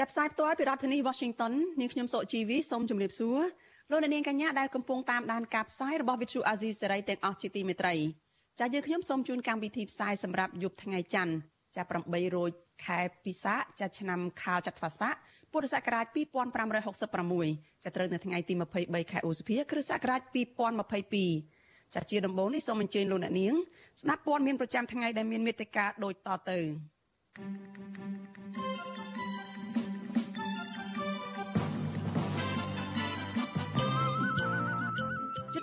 ចាប់ផ្សាយផ្ទាល់ពីរដ្ឋធានី Washington នាងខ្ញុំសុកជីវីសូមជម្រាបសួរលោកអ្នកនាងកញ្ញាដែលកំពុងតាមដានការផ្សាយរបស់ Vithu Azisaray ទាំងអស់ជាទីមេត្រីចាស់យើងខ្ញុំសូមជូនកម្មវិធីផ្សាយសម្រាប់យប់ថ្ងៃច័ន្ទចាប់8រោចខែពិសាចាស់ឆ្នាំខាលចត្វាស័កពុរសករាជ2566ចាប់ត្រូវនៅថ្ងៃទី23ខែឧសភាគ្រិស្តសករាជ2022ចាស់ជាដំបូងនេះសូមអញ្ជើញលោកអ្នកនាងស្ដាប់ព័ត៌មានប្រចាំថ្ងៃដែលមានមេត្តាដូចតទៅយុទ្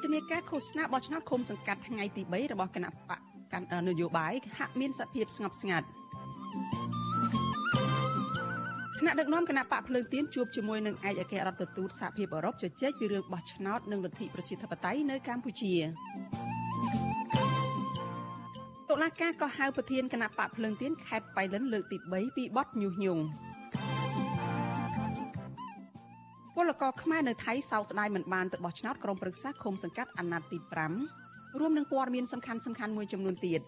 ធនាការឃោសនាបោះឆ្នោតឃុំសង្កាត់ថ្ងៃទី3របស់គណៈបកកាន់នយោបាយហាក់មានសភាពស្ងប់ស្ងាត់គណៈដឹកនាំគណៈបកភ្លើងទៀនជួបជាមួយនឹងឯកអគ្គរដ្ឋទូតសហភាពអឺរ៉ុបជជែកពីរឿងបោះឆ្នោតនិងលទ្ធិប្រជាធិបតេយ្យនៅកម្ពុជាតុលាការក៏ហៅប្រធានគណៈបកភ្លើងទៀនខេត្តបៃលិនលើកទី3ពីបទញុះញង់ ពលករខ្មែរនៅថៃសោកស្ដាយមិនបានទៅបោះឆ្នោតក្រុមប្រឹក្សាឃុំសង្កាត់អាណត្តិទី5រួមនឹងព័ត៌មានសំខាន់សំខាន់មួយចំនួនទៀត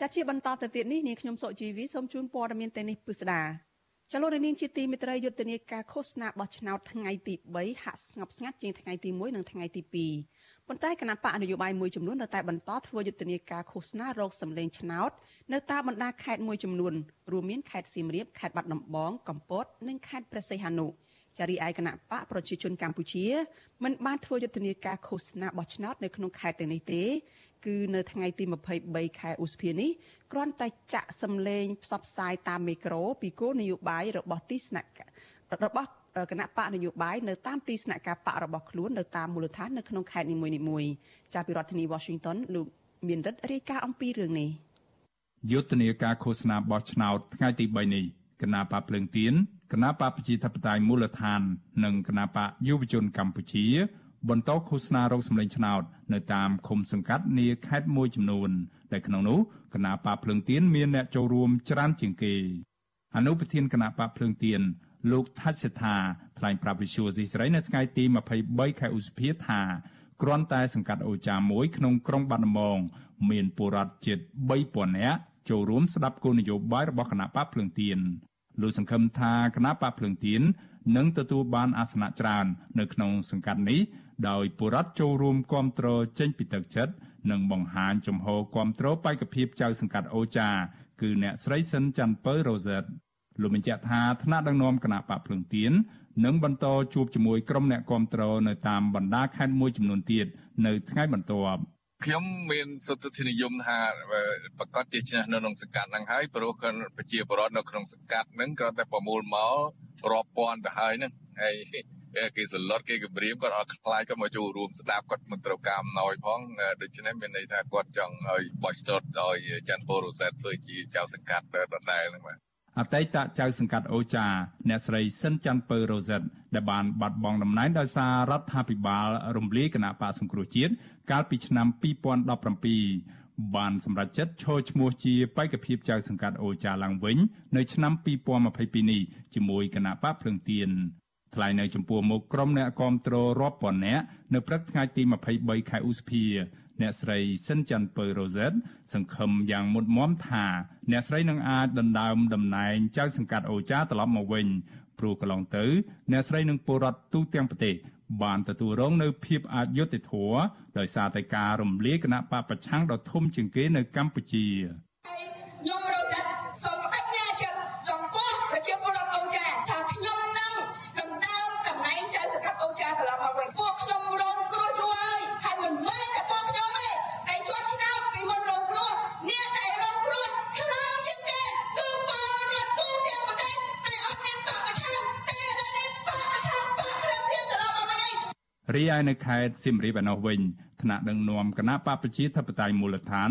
ចាជាបន្តទៅទៀតនេះនាងខ្ញុំសុជីវីសូមជូនព័ត៌មានទៅនេះពិស្ដាចលនានាងជាទីមិត្តរីយុទ្ធនាការឃោសនាបោះឆ្នោតថ្ងៃទី3ហាក់ស្ងប់ស្ងាត់ជាងថ្ងៃទី1និងថ្ងៃទី2 ប៉ុន្តែគណៈបកនយោបាយមួយចំនួននៅតែបន្តធ្វើយុទ្ធនាការឃោសនារោគសម្លេងឆ្នោតនៅតាមបណ្ដាខេត្តមួយចំនួនរួមមានខេត្តសៀមរាបខេត្តបាត់ដំបងកំពតនិងខេត្តព្រះសីហនុចារីឯគណៈបកប្រជាជនកម្ពុជាមិនបានធ្វើយុទ្ធនាការឃោសនាបោះឆ្នោតនៅក្នុងខេត្តទាំងនេះទេគឺនៅថ្ងៃទី23ខែឧសភានេះគ្រាន់តែចាក់សម្លេងផ្សព្វផ្សាយតាមមីក្រូពីគោលនយោបាយរបស់ទីស្នាក់របស់ គណៈបកនយោបាយនៅតាមទីស្នាក់ការបករបស់ខ្លួននៅតាមមូលដ្ឋាននៅក្នុងខេត្តនីមួយៗចាប់ពីរដ្ឋធានី Washington លោកមានរិទ្ធរាយការណ៍អំពីរឿងនេះយុទ្ធនាការឃោសនាបោះឆ្នោតថ្ងៃទី3នេះគណៈបកភ្លើងទៀនគណៈបកប្រជាធិបតេយ្យមូលដ្ឋាន និងគណៈបកយុវជនកម្ពុជា បន្តឃោសនារោគសម្លេងឆ្នោត នៅតាមឃុំសង្កាត់នាខេត្តមួយចំនួនដែលក្នុងនោះគណៈបកភ្លើងទៀនមានអ្នកចូលរួមច្រើនជាងគេអនុប្រធានគណៈបកភ្លើងទៀន លោកថាច់សេដ្ឋាថ្លែងប្រាប់វិសុយស៊ីស្រីនៅថ្ងៃទី23ខែឧសភាថាគ្រាន់តែសង្កាត់អូចាមួយក្នុងក្រុងបាត់ដំបងមានពលរដ្ឋជិត3000នាក់ចូលរួមស្ដាប់គោលនយោបាយរបស់គណៈបកភ្លើងទៀនលោកសង្ឃឹមថាគណៈបកភ្លើងទៀននឹងទទួលបានអាសនៈច្រើននៅក្នុងសង្កាត់នេះដោយបុរដ្ឋចូលរួមគាំទ្រចេញពីទឹកចិត្តនិងបង្ហាញចំហគាំទ្របេក្ខភាពចៅសង្កាត់អូចា គឺអ្នកស្រីសិនច័ន្ទពៅរ៉ូសែត លោកបញ្ជាក់ថាថ្នាក់ដឹកនាំគណៈបកភ្លឹងទៀននឹងបន្តជួបជាមួយក្រុមអ្នកគាំទ្រនៅតាមបណ្ដាខេត្តមួយចំនួនទៀតនៅថ្ងៃបន្ទាប់ខ្ញុំមានសុទ្ធិនិយមថាប្រកាសជាឈ្នះនៅក្នុងសង្កាត់ហ្នឹងហើយព្រោះប្រជាពលរដ្ឋនៅក្នុងសង្កាត់ហ្នឹងគ្រាន់តែប្រមូលមករាប់ពាន់ទៅហើយហ្នឹងហើយគេសន្លត់គេគម្រាមគាត់អត់ខ្លាចគាត់មកចូលរួមស្ដាប់គាត់មិនត្រូវការអំណោយផងដូច្នេះមានន័យថាគាត់ចង់ឲ្យបោះឆ្នោតឲ្យច័ន្ទពលរ៉ូសែតធ្វើជាចៅសង្កាត់ដដែលហ្នឹងបាទ អតីតចៅសង្កាត់អូចាអ្នកស្រីសិនច័ន្ទពៅរ៉ូសិតដែលបានបាត់បង់តំណែងដោយសាររដ្ឋាភិបាលរំលាយគណៈបកសង្គ្រោះជាតិកាលពីឆ្នាំ2017បានសម្រេចចិត្តឈរឈ្មោះជាបេក្ខភាពចៅសង្កាត់អូចាឡើងវិញ នៅឆ្នាំ2022នេះជាមួយគណៈបកភ្លឹងទៀនថ្លែងនៅចំពោះមុខក្រុមអ្នកគាំទ្ររាប់ពាន់នាក់នៅព្រឹកថ្ងៃទី23ខែឧសភា អ្នកស្រីសិនច័ន្ទពៅរ៉ូសែតសង្ឃឹមយ៉ាងមុតមមថាអ្នកស្រីនឹងអាចដណ្ដើមតំណែងចៅសង្កាត់អូចាត្រឡប់មកវិញព្រោះកន្លងទៅ អ្នកស្រីនឹងពលរដ្ឋទូទាំងប្រទេសបានទទួលរងនៅភាពអយុត្តិធម៌ដោយសារតែការរំលាយគណៈបកប្រឆាំងដ៏ធំជាងគេនៅកម្ពុជាខ្ញុំរត់សូម រឆាំងបកប្រធានត្រឡប់មកវិញរីឯនៅខេត្តសៀមរាបឯណោះវិញថ្នាក់ដឹកនាំគណៈបកប្រជាធិបតេយ្យមូលដ្ឋាន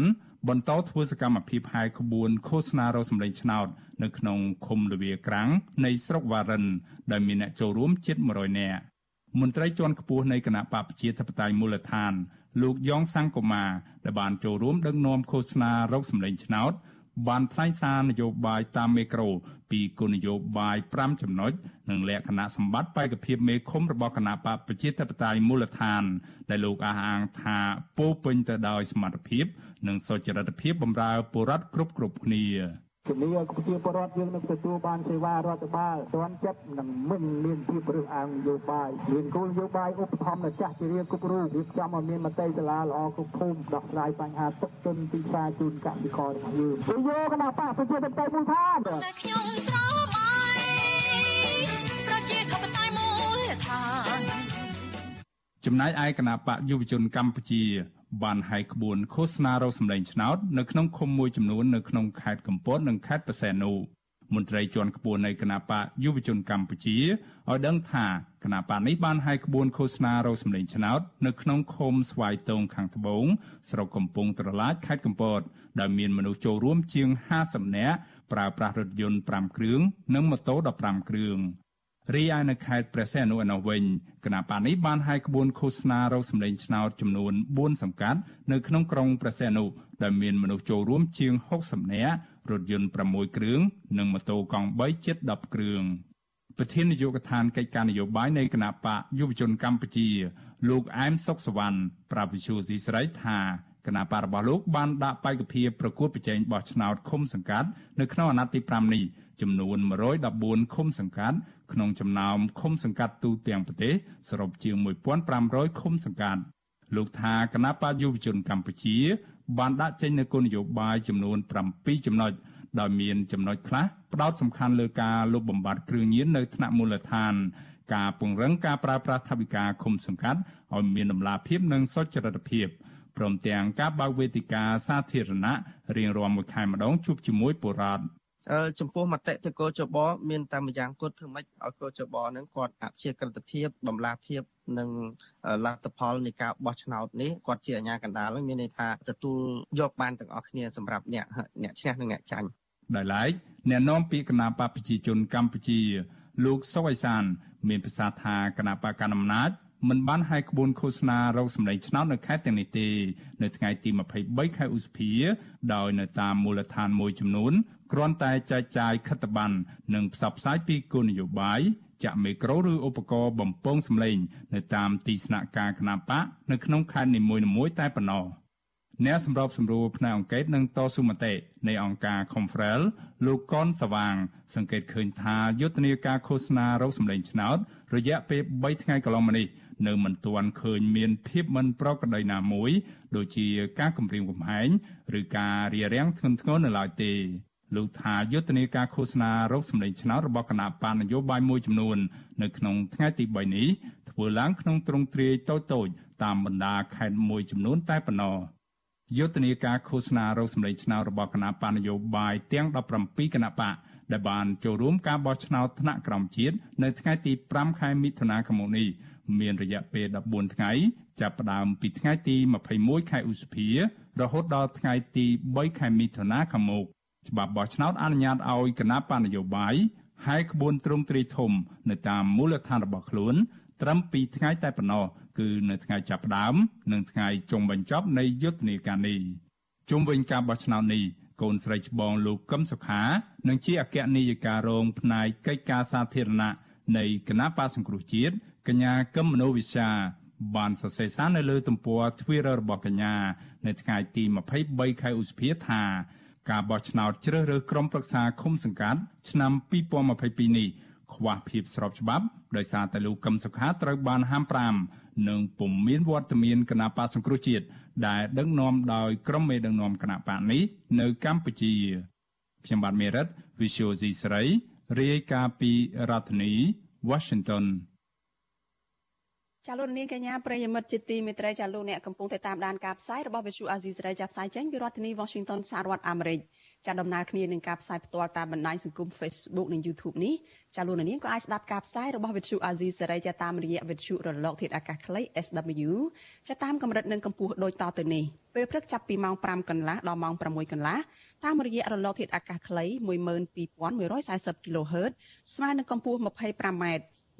បន្តធ្វើសកម្មភាពហែកក្បួនឃោសនារកសម្លេងឆ្នោត នៅក្នុងឃុំលវាក្រាំងនៃស្រុកវ៉ារិន ដែលមានអ្នកចូលរួមជិត100នាក់មន្ត្រីជាន់ខ្ពស់នៃគណៈបកប្រជាធិបតេយ្យមូលដ្ឋាន លោកយ៉ងសាំងកូម៉ាដែលបានចូលរួមដឹកនាំឃោសនារកសម្លេងឆ្នោត បានថ្លែងសារនយោបាយតាមមេក្រូពីគោលនយោបាយ5ចំណុចនិងលក្ខណៈសម្បត្តិបេក្ខភាពមេឃុំរបស់គណៈបកប្រជាធិបតេយ្យមូលដ្ឋាន ដែលលោកអះអាងថាពោពេញទៅដោយសមត្ថភាព និងសុចរិតភាពបម្រើពលរដ្ឋគ្រប់គ្រប់គ្នា ជំនាញប្រជាពលរដ្ឋយើងនឹងទទួលបានសេវារដ្ឋបាលទាន់ចិត្តនិងមិនមានភាពរើសអើងនយោបាយមានគោលនយោបាយឧបត្ថម្ភម្ចាស់ជារៀងគ្រប់រូបរៀបចំឲ្យមានមតិសាលាល្អគ្រប់ភូមិដោះស្រាយបញ្ហាទុកទុនទីផ្សារជូនកសិកររបស់យើងប្រយោគណៈបកប្រជាធិបតេយ្យមូលដ្ឋាន ចំណែកឯគណៈបកយុវជនកម្ពុជា បានហែកក្បួនឃោសនារោសម្លេងឆ្នោតនៅក្នុងឃុំមួយចំនួននៅក្នុងខេត្តកំពតនិងខេត្តបរសែននោះមន្ត្រីជាន់ខ្ពស់នៃគណៈបកយុវជនកម្ពុជាឲ្យដឹងថាគណៈបកនេះបានហែកក្បួនឃោសនារោសម្លេងឆ្នោតនៅក្នុងឃុំស្វាយតងខាងត្បូងស្រុកកំពង់ត្រឡាចខេត្តកំពតដែលមានមនុស្សចូលរួមជាង50នាក់ប្រើប្រាស់រថយន្ត5គ្រឿងនិងម៉ូតូ15គ្រឿង រីឯនៅខេត្តព្រះសីហនុឯនោះវិញគណៈបកនេះបានហាយក្បួនឃោសនារោគសម្លេងឆ្នោតចំនួន4សង្កាត់នៅក្នុងក្រុងព្រះសីហនុដែលមានមនុស្សចូលរួមជាង60នាក់រថយន្ត6គ្រឿងនិងម៉ូតូកង់3ជិត10គ្រឿងប្រធាននាយកដ្ឋានកិច្ចការនយោបាយនៃគណៈបកយុវជនកម្ពុជា លោកអែមសុកសវណ្ណប្រាប់វិសុយស៊ីស្រីថាគណៈបករបស់លោកបានដាក់បេក្ខភាពប្រកួតប្រជែងបោះឆ្នោតឃុំសង្កាត់នៅក្នុងអាណត្តិទី5នេះចំនួន114ឃុំសង្កាត់ ក្នុងចំណោមឃុំសង្កាត់ទូទាំងប្រទេសសរុបជាង1500ឃុំសង្កាត់លោកថាគណៈបកយុវជនកម្ពុជា បានដាក់ចេញនូវគោលនយោបាយចំនួន7ចំណុចដោយមានចំណុចខ្លះផ្ដោតសំខាន់លើការលុបបំបាត់គ្រឿងញៀននៅថ្នាក់មូលដ្ឋាន ការពង្រឹងការប្រើប្រាស់ថវិកាឃុំសង្កាត់ឲ្យមានដំណាភាពនិងសុចរិតភាពព្រមទាំងការបើកវេទិកាសាធារណៈរៀងរាល់មួយខែម្ដងជួបជាមួយបុរដ្ឋ ចំពោះមតិទៅកោចបមានតែម្យ៉ាងគត់ធ្វើម៉េចឲ្យកោចបនឹងគាត់អព្យាក្រឹតភាពបំលាភាពនិងលទ្ធផលនៃការបោះឆ្នោតនេះគាត់ជាអាជ្ញាកណ្ដាលមានន័យថាទទួលយកបានទាំងអស់គ្នាសម្រាប់អ្នកអ្នកឈ្នះនិងអ្នកចាញ់ដោយឡែកអ្នកនាំពាក្យគណៈបកប្រជាជនកម្ពុជា លោកសុកអេសាន មានប្រសាសន៍ថាគណៈបកកណ្ដាលអំណាច មិនបានហែកក្បួនឃោសនារោគសម្លេងឆ្នោតនៅខេត្តទាំងនេះទេនៅថ្ងៃទី23ខែឧសភាដោយនៅតាមមូលដ្ឋានមួយចំនួនគ្រាន់តែចែកចាយខិត្តប័ណ្ណនិងផ្សព្វផ្សាយពីគោលនយោបាយចាក់មេក្រូឬឧបករណ៍បំពងសម្លេងនៅតាមទីស្នាក់ការគណបកនៅក្នុងខេត្តនីមួយៗតែប៉ុណ្ណោះអ្នកសម្របសម្រួលផ្នែកអង្គការនិងតស៊ូមតិនៃអង្គការ Confrel លោកកនសវាង សង្កេតឃើញថាយុទ្ធនាការឃោសនារោគសម្លេងឆ្នោត រយៈពេល3ថ្ងៃកន្លងមកនេះ នៅមិនទាន់ឃើញមានភាពមិនប្រក្រតីណាមួយ ដូចជាការគម្រាមកំហែងឬការរារាំងធ្ងន់ធ្ងរនៅឡើយទេលោកថាយុទ្ធនាការឃោសនារោគសម្លេងឆ្នោតរបស់គណៈបាននយោបាយមួយចំនួន នៅក្នុងថ្ងៃទី3នេះធ្វើឡើងក្នុងទ្រង់ទ្រាយតូចតូចតាមបណ្ដាខេត្តមួយចំនួនតែប៉ុណ្ណោះយុទ្ធនាការឃោសនារោគសម្លេងឆ្នោតរបស់គណៈបាននយោបាយទាំង17គណៈបកដែលបានចូលរួមការបោះឆ្នោតថ្នាក់ក្រោមជាតិនៅថ្ងៃទី5ខែមិថុនាឆ្នាំនេះ មានរយៈពេល14ថ្ងៃចាប់ផ្ដើមពីថ្ងៃទី21ខែឧសភា រហូតដល់ថ្ងៃទី3ខែមិថុនាខាងមុខច្បាប់បោះឆ្នោតអនុញ្ញាតឲ្យគណៈបណ្ឌនយោបាយហាយក្បួនទ្រង់ទ្រីធំ នៅតាមមូលដ្ឋានរបស់ខ្លួន ត្រឹម2ថ្ងៃតែប៉ុណ្ណោះគឺនៅថ្ងៃចាប់ផ្ដើមនិងថ្ងៃចុងបញ្ចប់នៃយុទ្ធនាការនេះជុំវិញការបោះឆ្នោតនេះកូនស្រីច្បងលោកកឹមសុខានិងជាអគ្គនាយិការងផ្នែកកិច្ចការសាធារណៈនៃគណៈបកសង្គ្រោះជាតិ កញ្ញាកឹមមនោវិសាបានសរសេរសារនៅលើទំព័រ Twitter របស់កញ្ញានៅថ្ងៃទី23ខែឧសភាថាការបោះឆ្នោតជ្រើសរើសក្រុមប្រឹក្សាឃុំសង្កាត់ឆ្នាំ2022នេះខ្វះភាពស្របច្បាប់ដោយសារតែលោកកឹមសុខាត្រូវបានហាម5និងពុំមានវត្តមានគណៈបកសង្គ្រោះជាតិដែលដឹកនាំដោយក្រុមមេដឹកនាំគណៈបកនេះនៅកម្ពុជាខ្ញុំបាទមេរិត Visual C ស្រីរាយការណ៍ពីរដ្ឋធានី Washington ចាលោកនាងកញ្ញាប្រិយមិត្តជាទីមេត្រីចាលោកអ្នកកំពុងតែតាមដានការផ្សាយរបស់វិទ្យុអាស៊ីសេរីចាប់ផ្សាយចេញពីរដ្ឋធានី Washington សហរដ្ឋអាមេរិកចាដំណើរគ្នានឹងការផ្សាយផ្ទាល់តាមបណ្ដាញសង្គម Facebook និង YouTube នេះចាលោកនាងក៏អាចស្ដាប់ការផ្សាយរបស់ Vithu Azizi សេរីចាតាមរយៈ Vithu រលកធាតុអាកាសខ្លី SW ចាតាមកម្រិតនិងកម្ពស់ដូចតទៅនេះពេលព្រឹកចាប់ពីម៉ោង5កន្លះដល់ម៉ោង6កន្លះតាមរយៈរលកធាតុអាកាសខ្លី12140 kHz ស្មើនឹងកម្ពស់ 25m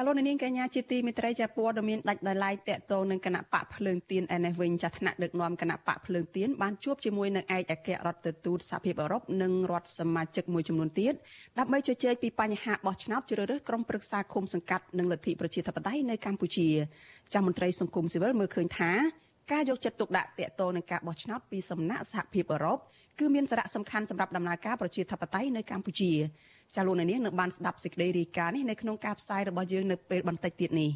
ចាលោកនាងកញ្ញាជាទីមេត្រីចាព័ត៌មានដាច់ដោយឡែកតកតងនឹងគណៈបកភ្លើងទៀនឯនេះវិញចាថ្នាក់ដឹកនាំគណៈបកភ្លើងទៀនបានជួបជាមួយនឹងឯកអគ្គរដ្ឋទូតសហភាពអឺរ៉ុបនិងរដ្ឋសមាជិកមួយចំនួនទៀតដើម្បីជជែកពីបញ្ហាបោះឆ្នោតជ្រើសរើសក្រុមប្រឹក្សាឃុំសង្កាត់និងលទ្ធិប្រជាធិបតេយ្យនៅកម្ពុជាចាមន្ត្រីសង្គមស៊ីវិលមើលឃើញថាការយកចិត្តទុកដាក់តកតងនឹងការបោះឆ្នោតពីសំណាក់សហភាពអឺរ៉ុប គឺមានសារៈសំខាន់សម្រាប់ដំណើរការប្រជាធិបតេយ្យនៅកម្ពុជាចាលោកនាងនឹងបានស្ដាប់សេចក្តីរាយការណ៍នេះនៅក្នុងការផ្សាយរបស់យើងនៅពេលបន្តិចទៀតនេះ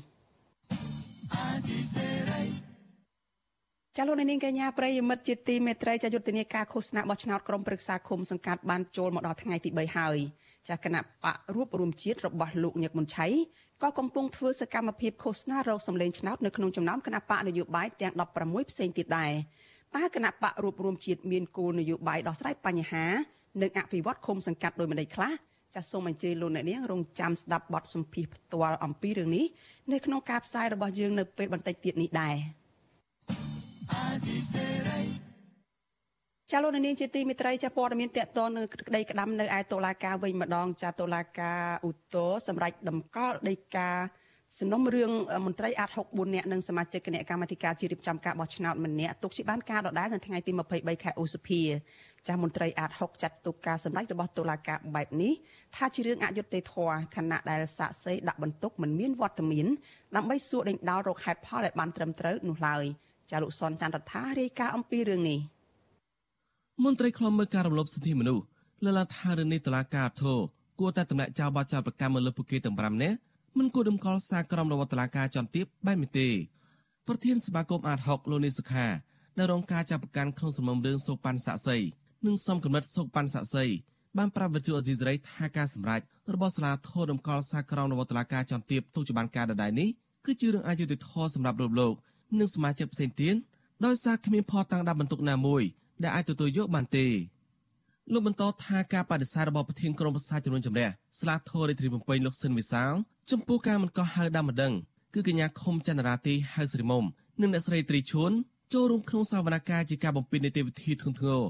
ចាលោកនាងកញ្ញាប្រិយមិត្តជាទីមេត្រីចាយុទ្ធនាការឃោសនាបោះឆ្នោតក្រុមប្រឹក្សាឃុំសង្កាត់បានចូលមកដល់ថ្ងៃទី3ហើយចាគណៈបករួបរวมជាតិរបស់លោកញឹកមុនឆៃក៏កំពុងធ្វើសកម្មភាពឃោសនារោគសម្លេងឆ្នោតនៅក្នុងចំណោមគណៈបកនយោបាយទាំង16ផ្សេងទៀតដែរ តើគណៈបករួបរวมជាតិមានគោលនយោបាយដោះស្រាយបញ្ហានិងអភិវឌ្ឍឃុំសង្កាត់ដោយម្ដេចខ្លះចាសសូមអញ្ជើញលោកអ្នកនាងរងចាំស្ដាប់បទសម្ភាសផ្ទាល់អំពីរឿងនេះនៅក្នុងការផ្សាយរបស់យើងនៅពេលបន្តិចទៀតនេះដែរចាលោកនាងជាទីមេត្រីចាព័ត៌មានតកតនៅក្តីក្តាំនៅឯតុលាការវិញម្ដងចាតុលាការឧទ្ធរសម្រាប់ដំកល់ដីកា សំណុំរឿងមន្ត្រីអាត64នាក់និងសមាជិកគណៈកម្មាធិការជារៀបចំការបោះឆ្នោតម្នាក់ទុកជាបានការដដែលនៅថ្ងៃទី23ខែឧសភាចាស់មន្ត្រីអាត6ចាត់ទុកការសម្ដែងរបស់តុលាការបែបនេះថាជារឿងអយុត្តិធម៌ខណៈដែលសាក់សីដាក់បន្ទុកមិនមានវត្តមានដើម្បីសួរដេញដោលរកហេតុផលឲ្យបានត្រឹមត្រូវនោះឡើយចាលោកសនច័ន្ទរដ្ឋារាយការណ៍អំពីរឿងនេះមន្ត្រីខ្លំមើលការរំលោភសិទ្ធិមនុស្សលើកឡើងថារឿងនេះតុលាការធរគួរតែតម្លាក់ចោលបទចោទប្រកាន់មកលើពួកគេទាំង5នាក់ មិនគួរដំកល់សារក្រមរបស់តុលាការចំទាបបែបនេះទេប្រធានសមាគមអាត6លោកនីសុខានៅរងការចាប់ប្រកាន់ក្នុងសំណុំរឿងសូប៉ាន់សាក់សីនិងសំកំណត់សូប៉ាន់សាក់សីបានប្រាប់វិទ្យុអេស៊ីសរ៉ៃថាការសម្រេចរបស់សាលាធរដំកល់សារក្រមរបស់តុលាការចំទាបទុកជាបានការដដែលនេះគឺជារឿងអយុត្តិធម៌សម្រាប់លោកលោកនិងសមាជិកផ្សេងទៀតដោយសារគ្មានផតតាំងដាក់បន្ទុកណាមួយដែលអាចទទួលយកបានទេ លោកបន្តថាការបដិសេធរបស់ប្រធានក្រុមប្រឹក្សាជំនុំជម្រះស្លាធររាជធានីភ្នំពេញលោកស៊ិនវិសាលចំពោះការមិនកោះហៅដើមម្ដងគឺកញ្ញាខុមចន្ទរាទីហៅស្រីមុំនិងអ្នកស្រីត្រីឈួនចូលរួមក្នុងសវនកម្មជាការបំពេញនីតិវិធីធ្ងន់ធ្ងរ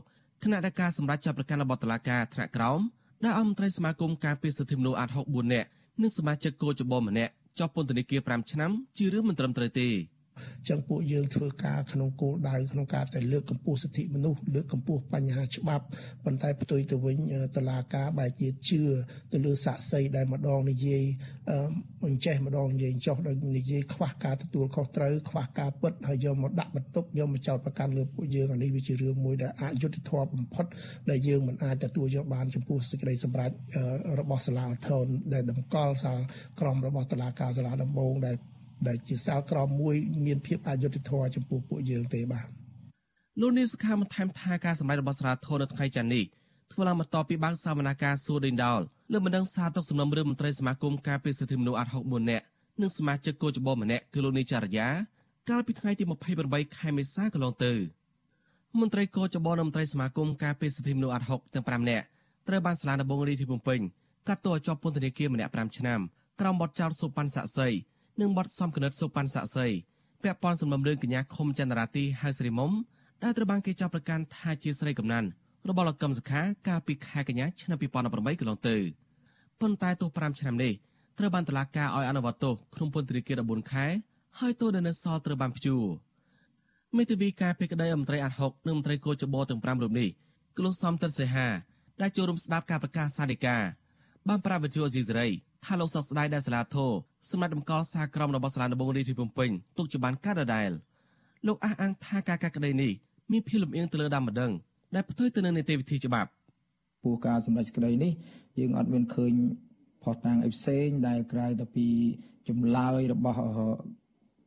គណៈដែលការសម្រាប់ចាប់ប្រកាន់របស់តុលាការថ្នាក់ក្រោមដែលអមត្រីសមាគមការពារសិទ្ធិមនុស្សអាត់64នាក់និងសមាជិកគោចបម្នាក់ជាប់ពន្ធនាគារ5ឆ្នាំជារឿងមិនត្រឹមត្រូវទេ ចឹងពួកយើងធ្វើការក្នុងគោលដៅក្នុងការតែលើកកម្ពស់សិទ្ធិមនុស្សលើកកម្ពស់បញ្ហាច្បាប់ប៉ុន្តែផ្ទុយទៅវិញតឡាការបែរជាជឿទៅលើសាក់សីដែលម្ដងនិយាយអញ្ចេះម្ដងនិយាយចោះដោយនិយាយខ្វះការទទួលខុសត្រូវខ្វះការពិតហើយយកមកដាក់បន្ទុកយកមកចោទប្រកាន់លើពួកយើងអានេះវាជារឿងមួយដែលអយុត្តិធម៌បំផុតដែលយើងមិនអាចទទួលយកបានចំពោះសេចក្តីសម្រេចរបស់សាលាធនដែលតម្កល់សាលក្រមរបស់តុលាការសាលាដំបងដែល ដែលជាសាលក្រមមួយមានភាពអយុត្តិធម៌ចំពោះពួកយើងទេបាទលោកនាយសុខាបន្ថែមថាការសម្ដែងរបស់សារាធននៅថ្ងៃច័ន្ទនេះធ្វើឡើងបន្ទាប់ពីបើកសវនកម្មសួរដេញដោលលើបណ្ដឹងសារទុកសំណុំរឿងមន្ត្រីសមាគមការពារសិទ្ធិមនុស្សអាត់64នាក់និងសមាជិកគោចបម្នាក់គឺលោកនីចរិយាកាលពីថ្ងៃទី28ខែមេសាកន្លងទៅមន្ត្រីគោចបនិងមន្ត្រីសមាគមការពារសិទ្ធិមនុស្សអាត់6ទាំង5នាក់ត្រូវបានសាលាដំបងរាជធានីភ្នំពេញកាត់ទោសឲ្យជាប់ពន្ធនាគារម្នាក់5ឆ្នាំក្រោមបទចោទសុប៉ាន់សាក់សី និងបទសំគណិតសុប៉ាន់សាក់សីពាក់ព័ន្ធសំណុំរឿងកញ្ញាខុមចន្ទរាទីហៅស្រីមុំដែលត្រូវបានគេចាប់ប្រកាន់ថាជាស្រីកំណានរបស់លោកកឹមសុខាកាលពីខែកញ្ញាឆ្នាំ2018កន្លងទៅប៉ុន្តែទោស5ឆ្នាំនេះត្រូវបានតុលាការឲ្យអនុវត្តទោសក្នុងពន្ធនាគារ14ខែហើយទោសដែលនៅសល់ត្រូវបានព្យួរមេធាវីការពីក្តីអមត្រីអាត់6និងមន្ត្រីគោចបទាំង5រូបនេះគឺលោកសំតិនសេហាដែលចូលរួមស្ដាប់ការប្រកាសសាធិការបានប្រាប់វិទ្យុអេស៊ីសេរីថាលោកសោកស្ដាយដែលសាលាធរ សម្រាប់តម្កល់សារក្រមរបស់សាលាដំបងរាជធានីភ្នំពេញទុកជាបានការដដែលលោកអះអាងថាការកាត់ក្តីនេះមានភាពលំអៀងទៅលើដើមម្ដងដែលផ្ទុយទៅនឹងនីតិវិធីច្បាប់ពោះការសម្រេចក្តីនេះយើងអត់មានឃើញផុសតាំងអីផ្សេងដែលក្រៅទៅពីចម្លើយរបស់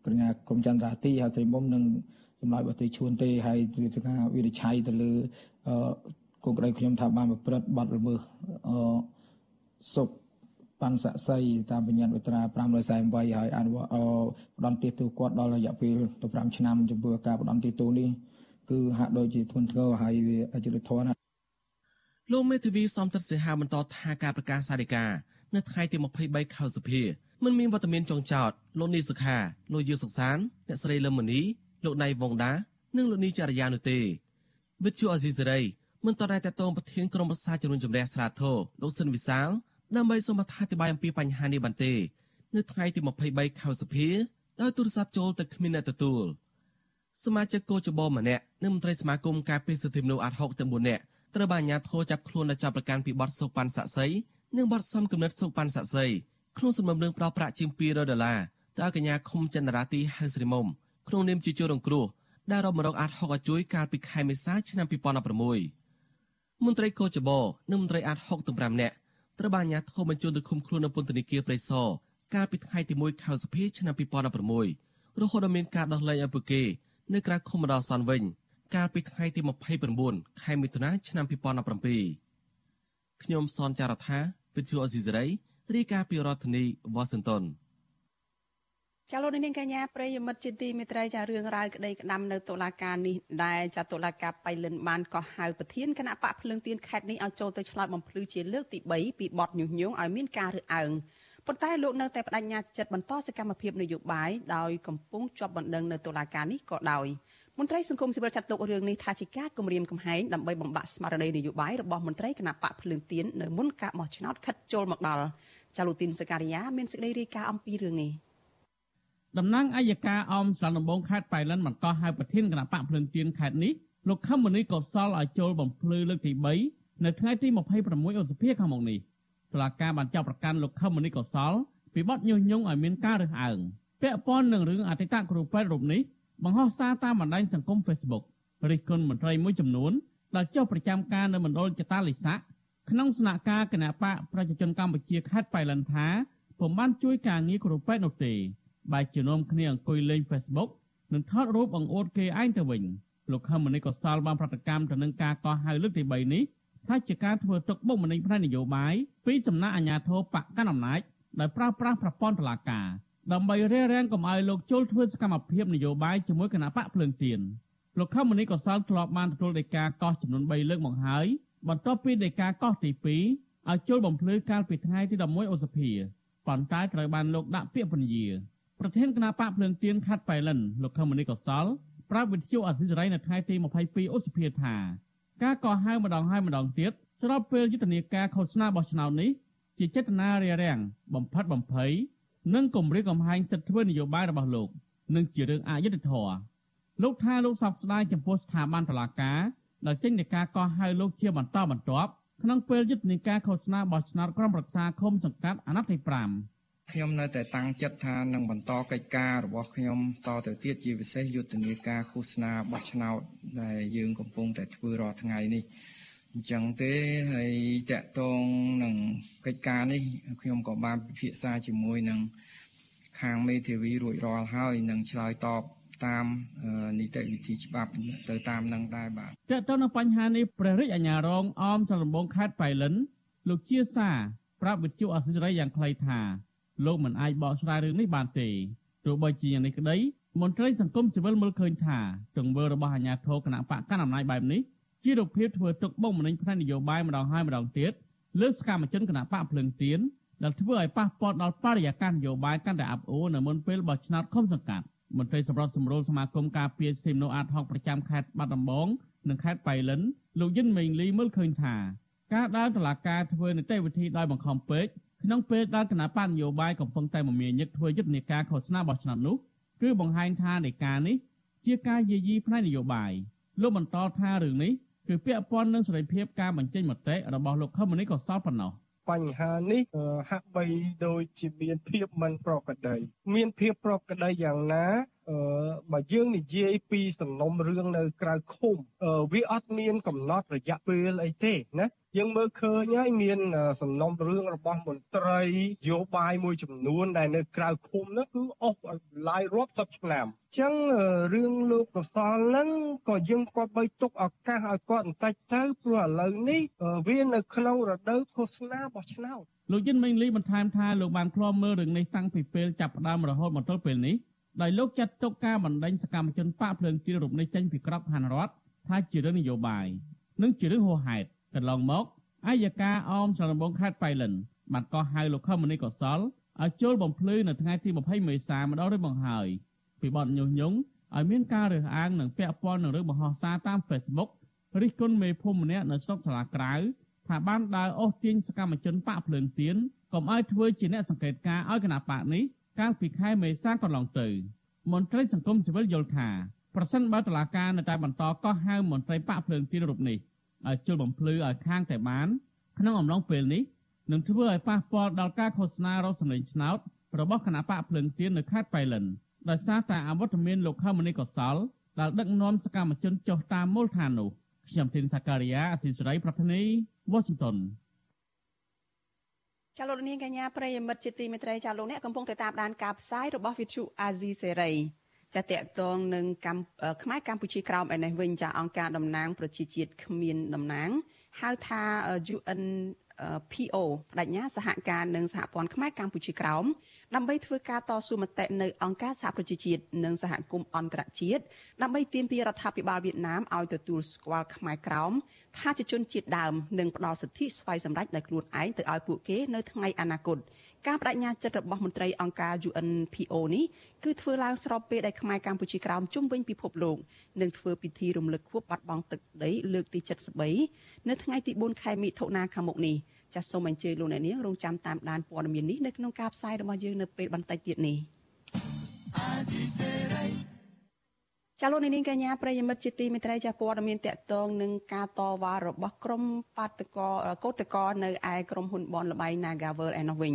កញ្ញាក្រមចន្ទរាទីហើយស្រីមុំនិងចម្លើយរបស់ទីឈួនទេហើយវាថាវិនិច្ឆ័យទៅលើគោលក្តីខ្ញុំថាបានប្រព្រឹត្តបទល្មើសអសុ បបានស័ក្តិសិទ្ធិតាមបញ្ញត្តិវិត្រា548ហើយអនុវត្តផ្ដន់ទាទូគាត់ដល់រយៈពេលទៅ5ឆ្នាំចំពោះការផ្ដន់ទាទូនេះគឺហាក់ដូចជាធ្ងន់ធ្ងរហើយវាអយុត្តិធម៌ណាស់លោកមេធាវីសំទិតសិហាបន្តថាការប្រកាសសារិកានៅថ្ងៃទី23ខែសីភាមិនមានវត្តមានចុងចោតលោកនីសុខាលោកយឺសុកសានអ្នកស្រីលឹមមនីលោកណៃវងដានិងលោកនីចរិយានោះទេវិទ្យុអេស៊ីសេរីមិនតតែតតងប្រធានក្រុមប្រឹក្សាជំនុំជម្រះស្រាធរលោកសិនវិសាល ដើម្បីសូមអធិប្បាយអំពីបញ្ហានេះបន្ទេ នៅថ្ងៃទី23ខែសីភាដោយទូរស័ព្ទចូលទៅគ្មានអ្នកទទួលសមាជិកកោចបម្នាក់និងមន្ត្រីសមាគមការពារសិទ្ធិមនុស្សអាត់ហុកទាំង4នាក់ត្រូវបានអាជ្ញាធរចាប់ខ្លួនដោយចាប់ប្រកាន់ពីបទសោកប៉ាន់សាក់សីនិងបទសំគំនិតសោកប៉ាន់សាក់សីក្នុងសំណុំរឿងប្រោសប្រាក់ជាង200ដុល្លារទៅឲ្យកញ្ញាខុំចន្ទរាទីហៅស្រីមុំក្នុងនាមជាជនរងគ្រោះដែលរមរកអាត់ហុកឲ្យជួយកាលពីខែមេសាឆ្នាំ2016មន្ត្រីកោចបនិងមន្ត្រីអាត់ហុកទាំង5នាក់ ត្រូវបានអាជ្ញាធរបញ្ជូនទៅឃុំខ្លួននៅពន្ធនាគារព្រៃសរកាលពីថ្ងៃទី1ខែសីហាឆ្នាំ2016រហូតដល់មានការដោះលែងឲ្យពួកគេនៅក្រៅឃុំបណ្ដោះអាសន្នវិញកាលពីថ្ងៃទី29ខែមិថុនាឆ្នាំ2017ខ្ញុំសនចាររថាវិទ្យុអេស៊ីសេរីរាយការណ៍ពីរដ្ឋធានីវ៉ាស៊ីនតោន ចាលោកនាងកញ្ញាប្រិយមិត្តជាទីមេត្រីចារឿងរ៉ាវក្តីក្តាំនៅតុលាការនេះដែលចាតុលាការបៃលិនបានកោះហៅប្រធានគណៈបកភ្លើងទៀនខេត្តនេះឲ្យចូលទៅឆ្លើយបំភ្លឺជាលើកទី3ពីបទញុះញង់ឲ្យមានការរើសអើងប៉ុន្តែលោកនៅតែបដិញ្ញាចិត្តបន្តសកម្មភាពនយោបាយដោយកំពុងជាប់បណ្ដឹងនៅតុលាការនេះក៏ដោយមន្ត្រីសង្គមស៊ីវិលចាត់ទុករឿងនេះថាជាការគំរាមកំហែងដើម្បីបំបាក់ស្មារតីនយោបាយរបស់មន្ត្រីគណៈបកភ្លើងទៀននៅមុនការបោះឆ្នោតខិតចូលមកដល់ចាលូទីនសការីយ៉ាមានសេចក្តីរាយការណ៍អំពីរឿងនេះ តំណាងអัยការអមស្លានដំបងខេត្តបៃលិនបន្តហៅប្រធានគណៈបកភ្លើងទៀនខេត្តនេះលោកខឹមមនីកុសលឲ្យចូលបំភ្លឺលើកទី3នៅថ្ងៃទី26ឧសភាខាងមុខនេះតុលាការបានចាប់ប្រកាន់លោកខឹមមនីកុសលពីបទញុះញង់ឲ្យមានការរើសអើងពាក់ព័ន្ធនឹងរឿងអតីតគ្រូពេទ្យរូបនេះបង្ហោះសារតាមបណ្ដាញសង្គម Facebook រិះគន់មន្ត្រីមួយចំនួនដែលចុះប្រចាំការនៅមណ្ឌលចតាលិស័កក្នុងស្នាក់ការគណៈបកប្រជាជនកម្ពុជាខេត្តបៃលិនថាពុំបានជួយការងារគ្រូពេទ្យនោះទេ បែរជានាំគ្នាអង្គុយលេង Facebook និងថតរូបបង្អួតគេឯងទៅវិញលោកខឹមមនីកសលបានប្រតិកម្មទៅនឹងការកោះហៅលើកទី3នេះថាជាការធ្វើទុកបុកម្នេញផ្នែកនយោបាយពីសំណាក់អាជ្ញាធរបកកណ្ដាលអំណាចដោយប្រើប្រាស់ប្រព័ន្ធតុលាការដើម្បីរារាំងកុំឲ្យលោកចូលធ្វើសកម្មភាពនយោបាយជាមួយគណៈបកភ្លើងទៀនលោកខមនីកសលធ្លាប់បានទទួលដីកាកោះចំនួន3លើកមកហើយបន្ទាប់ពីដីកាកោះទី2ឲ្យចូលបំភ្លឺកាលពីថ្ងៃទី11ឧសភាប៉ុន្តែត្រូវបានលោកដាក់ពាក្យពន្យា ប្រធានគណៈបកភ្លើងទៀនខាត់ប៉ៃលិនលោកខមនីកសលប្រាប់វិទ្យុអសិរ័យនៅថ្ងៃទី22ឧសភាថាការកោះហៅម្ដងហើយម្ដងទៀតស្របពេលយុទ្ធនាការឃោសនាបោះឆ្នោតនេះជាចេតនារារាំងបំផិតបំភ័យនិងគម្រាមកំហែងសិទ្ធិធ្វើនយោបាយរបស់លោកនិងជារឿងអយុត្តិធម៌លោកថាលោកសោកស្ដាយចំពោះស្ថាប័នតុលាការដែលចេញនៃការកោះហៅលោកជាបន្តបន្ទាប់ក្នុងពេលយុទ្ធនាការឃោសនាបោះឆ្នោតក្រុមប្រឹក្សាឃុំសង្កាត់អាណត្តិទី5 ខ្ញុំនៅតែតាំងចិត្តថានឹងបន្តកិច្ចការរបស់ខ្ញុំតទៅទៀតជាពិសេសយុទ្ធនាការឃោសនាបោះឆ្នោតដែលយើងកំពុងតែធ្វើរាល់ថ្ងៃនេះអញ្ចឹងទេហើយតកតងនឹងកិច្ចការនេះខ្ញុំក៏បានពិភាក្សាជាមួយនឹងខាងមេធាវីរួចរាល់ហើយនឹងឆ្លើយតបតាមនីតិវិធីច្បាប់ទៅតាមនឹងដែរបាទតើតើនៅបញ្ហានេះព្រះរាជអាជ្ញារងអមចលដំបងខេត្តបៃលិនលោកជាសាប្រាប់វិទ្យុអសិរ័យយ៉ាងខ្លីថា លោកមិនអាចបកស្រាយរឿងនេះបានទេទោះបីជាយ៉ាងនេះក្តីមន្ត្រីសង្គមស៊ីវិលមើលឃើញថាទង្វើរបស់អាជ្ញាធរគណៈបកកណ្ដាលអំណាចបែបនេះជារូបភាពធ្វើទុកបុកម្នេញផ្នែកនយោបាយម្ដងហើយម្ដងទៀតលើសកម្មជនគណៈបកភ្លឹងទៀនដែលធ្វើឲ្យប៉ះពាល់ដល់បរិយាកាសនយោបាយកាន់តែអាប់អួរនៅមុនពេលបោះឆ្នោតឃុំសង្កាត់មន្ត្រីសម្របសម្រួលសមាគមការពារសិទ្ធិមនុស្សអាត60ប្រចាំខេត្តបាត់ដំបងនិងខេត្តបៃលិនលោកយិនមេងលីមើលឃើញថាការដើរតឡាការធ្វើនីតិវិធីដោយបង្ខំពេក ក្នុងពេលដែលគណៈបកនយោបាយកំពុងតែមមាញឹកធ្វើយុទ្ធនាការឃោសនាបោះឆ្នោតនោះគឺបង្ហាញថានៃការនេះជាការយាយីផ្នែកនយោបាយលោកបន្តថារឿងនេះគឺពាក់ព័ន្ធនឹងសេរីភាពការបញ្ចេញមតិរបស់លោកខមនីកសលប៉ុណ្ណោះបញ្ហានេះហាក់បីដូចជាមានភាពមិនប្រក្រតីមានភាពប្រក្រតីយ៉ាងណាអឺបើយើងនិយាយពីសំណុំរឿងនៅក្រៅឃុំវាអត់មានកំណត់រយៈពេលអីទេណា យើងមើលឃើញហើយមានសំណុំរឿងរបស់មន្ត្រីយោបាយមួយចំនួនដែលនៅក្រៅឃុំនោះគឺអស់ឡាយរាប់សិបឆ្នាំអញ្ចឹងរឿងលោកកសលហ្នឹងក៏យើងក៏បីទុកឱកាសឲ្យគាត់បន្តិចទៅព្រោះឥឡូវនេះវានៅក្នុងរដូវឃោសនាបោះឆ្នោតលោកយិនមេងលីបន្ថែមថាលោកបានឃ្លាំមើលរឿងនេះតាំងពីពេលចាប់ផ្ដើមរហូតមកទល់ពេលនេះដោយលោកចាត់ទុកការបណ្ដេញសកម្មជនបកភ្លើងទៀនរូបនេះចេញពីក្របខ័ណ្ឌរដ្ឋថាជារឿងនយោបាយនិងជារឿងហួសហេតុ កន្លងមកអាយកាអមចលនបងខេត្តបៃលិនបានកោះហៅលោកខមនីកុសលឲ្យចូលបំភ្លឺនៅថ្ងៃទី20មេសាម្ដងរួចមកហើយពីបទញុះញង់ឲ្យមានការរើសអើងនិងពាក់ព័ន្ធនឹងរឿងបង្ហោះសារតាម Facebook រិះគន់មេភូមិម្នាក់នៅស្រុកសាលាក្រៅថាបានដើរអូសទាញសកម្មជនបកភ្លើងទៀនកុំឲ្យធ្វើជាអ្នកសង្កេតការឲ្យគណៈបកនេះកាលពីខែមេសាកន្លងទៅមន្ត្រីសង្គមស៊ីវិលយល់ថាប្រសិនបើតុលាការនៅតែបន្តកោះហៅមន្ត្រីបកភ្លើងទៀនរូបនេះ ឲ្យជលបំភ្លឺឲ្យខាងតែបាន ក្នុងអំឡុងពេលនេះនឹងធ្វើឲ្យប៉ះពាល់ដល់ការឃោសនារោគសម្លេងឆ្នោតរបស់គណៈបកភ្លើងទៀននៅខេត្តបៃលិនដោយសារតែអវត្តមានលោកខមនីកុសលដែលដឹកនាំសកម្មជនចុះតាមមូលដ្ឋាននោះខ្ញុំធីនសាការីយ៉ាអសិសរីប្រធានីវ៉ាស៊ីនតោនចាលោកនាងកញ្ញាប្រិយមិត្តជាទីមេត្រីចាលោកអ្នកកំពុងតែតាមដានការផ្សាយរបស់វិទ្យុអាស៊ីសេរី ចាតកតងនឹងកម្ពុជាខ្មែរកម្ពុជាក្រោមឯនេះវិញចាអង្គការតំណាងប្រជាជាតិគ្មានតំណាងហៅថា UN PO បដិញ្ញាសហការនឹងសហព័ន្ធខ្មែរកម្ពុជាក្រោមដើម្បីធ្វើការតស៊ូមតិនៅអង្គការសហប្រជាជាតិនិងសហគមន៍អន្តរជាតិដើម្បីទាមទាររដ្ឋាភិបាលវៀតណាមឲ្យទទួលស្គាល់ខ្មែរក្រោមថាជាជនជាតិដើមនិងផ្ដល់សិទ្ធិស្វ័យសម្រេចដោយខ្លួនឯងទៅឲ្យពួកគេនៅថ្ងៃអនាគត ការបដិញ្ញាចិត្តរបស់មន្ត្រីអង្គការ UNPO នេះគឺធ្វើឡើងស្របពេលដែលខ្មែរកម្ពុជាក្រោមជុំវិញពិភពលោកនឹងធ្វើពិធីរំលឹកខួបបាត់បង់ទឹកដីលើកទី73នៅថ្ងៃទី4ខែមិថុនាខាងមុខនេះចាសសូមអញ្ជើញលោកអ្នកនាងរងចាំតាមដានព័ត៌មាននេះនៅក្នុងការផ្សាយរបស់យើងនៅពេលបន្តិចទៀតនេះ ចាលោកនាងកញ្ញាប្រិយមិត្តជាទីមេត្រីចាព័ត៌មានតកតងនឹងការតវ៉ារបស់ក្រុមបាតកោកោតកោនៅឯក្រុមហ៊ុនបនលបៃ Nagavel ឯនោះវិញ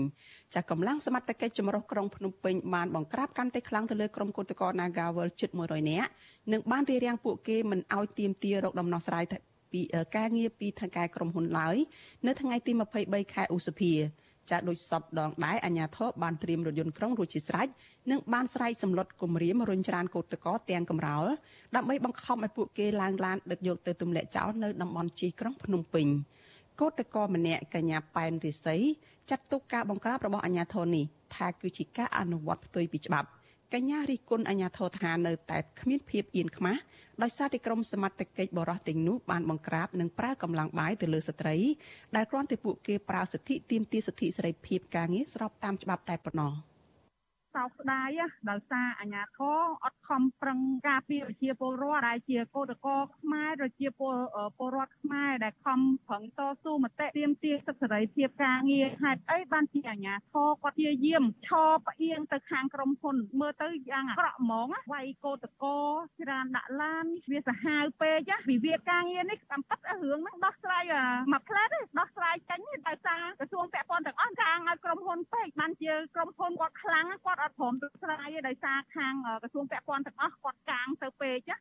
ចាកម្លាំងសមត្ថកិច្ចចម្រុះក្រុងភ្នំពេញបានបង្ក្រាបកាន់តែខ្លាំងទៅលើក្រុមកោតកោ Nagavel ជិត100នាក់និងបានរារាំងពួកគេមិនឲ្យទៀមទារកដំណោះស្រាយពីការងារពីថៅកែក្រុមហ៊ុនឡើយនៅថ្ងៃទី23ខែឧសភា ចាដូចសពដងដែរអាញាធរបានត្រៀមរថយន្តក្រុងរួចជាស្រេចនិងបានស្រែកសម្លុតគម្រាមរុញច្រានកោតកោទាំងកំរោលដើម្បីបង្ខំឲ្យពួកគេឡើងឡានដឹកយកទៅទម្លាក់ចោលនៅតំបន់ជិះក្រុងភ្នំពេញកោតកោម្នាក់កញ្ញាប៉ែនរិស័យចាត់ទុកការបង្ក្រាបរបស់អាញាធរនេះថាគឺជាការអនុវត្តផ្ទុយពីច្បាប់ កញ្ញារិះគន់អាញាធរថានៅតែគ្មានភាពអៀនខ្មាស់ដោយសារតែក្រុមសមត្ថកិច្ចបរោះទាំងនោះបានបង្ក្រាបនិងប្រើកម្លាំងបាយទៅលើស្ត្រីដែលគ្រាន់តែពួកគេប្រើសិទ្ធិទាមទារសិទ្ធិសេរីភាពការងារស្របតាមច្បាប់តែប៉ុណ្ណោះ។ សោកស្ដាយដោយសារអាញាធរអត់ខំប្រឹងការពារប្រជាពលរដ្ឋដែលជាកោតកោខ្មែរប្រជាពលពលរដ្ឋខ្មែរដែលខំប្រឹងតស៊ូមតិទាមទារសិទ្ធិសេរីភាពការងារហេតុអីបានជាអាញាធរគាត់ជាយាមឈរផ្អៀងទៅខាងក្រុមហ៊ុនមើលទៅយ៉ាងអាក្រក់ហ្មងវាយកោតកោច្រើនដាក់ឡានវាសាហាវពេកវិវាទការងារនេះតាមពិតរឿងហ្នឹងដោះស្រាយមួយផ្លែតដោះស្រាយចេញដោយសារក្រសួងពាក់ព័ន្ធទាំងអស់កាងឲ្យក្រុមហ៊ុនពេកបានជាក្រុមហ៊ុនគាត់ខ្លាំងគាត់អត់ព្រមទៅស្រាយដោយសារខាងក្រសួងពាក់ព័ន្ធទាំងអស់គាត់កាងទៅពេកណា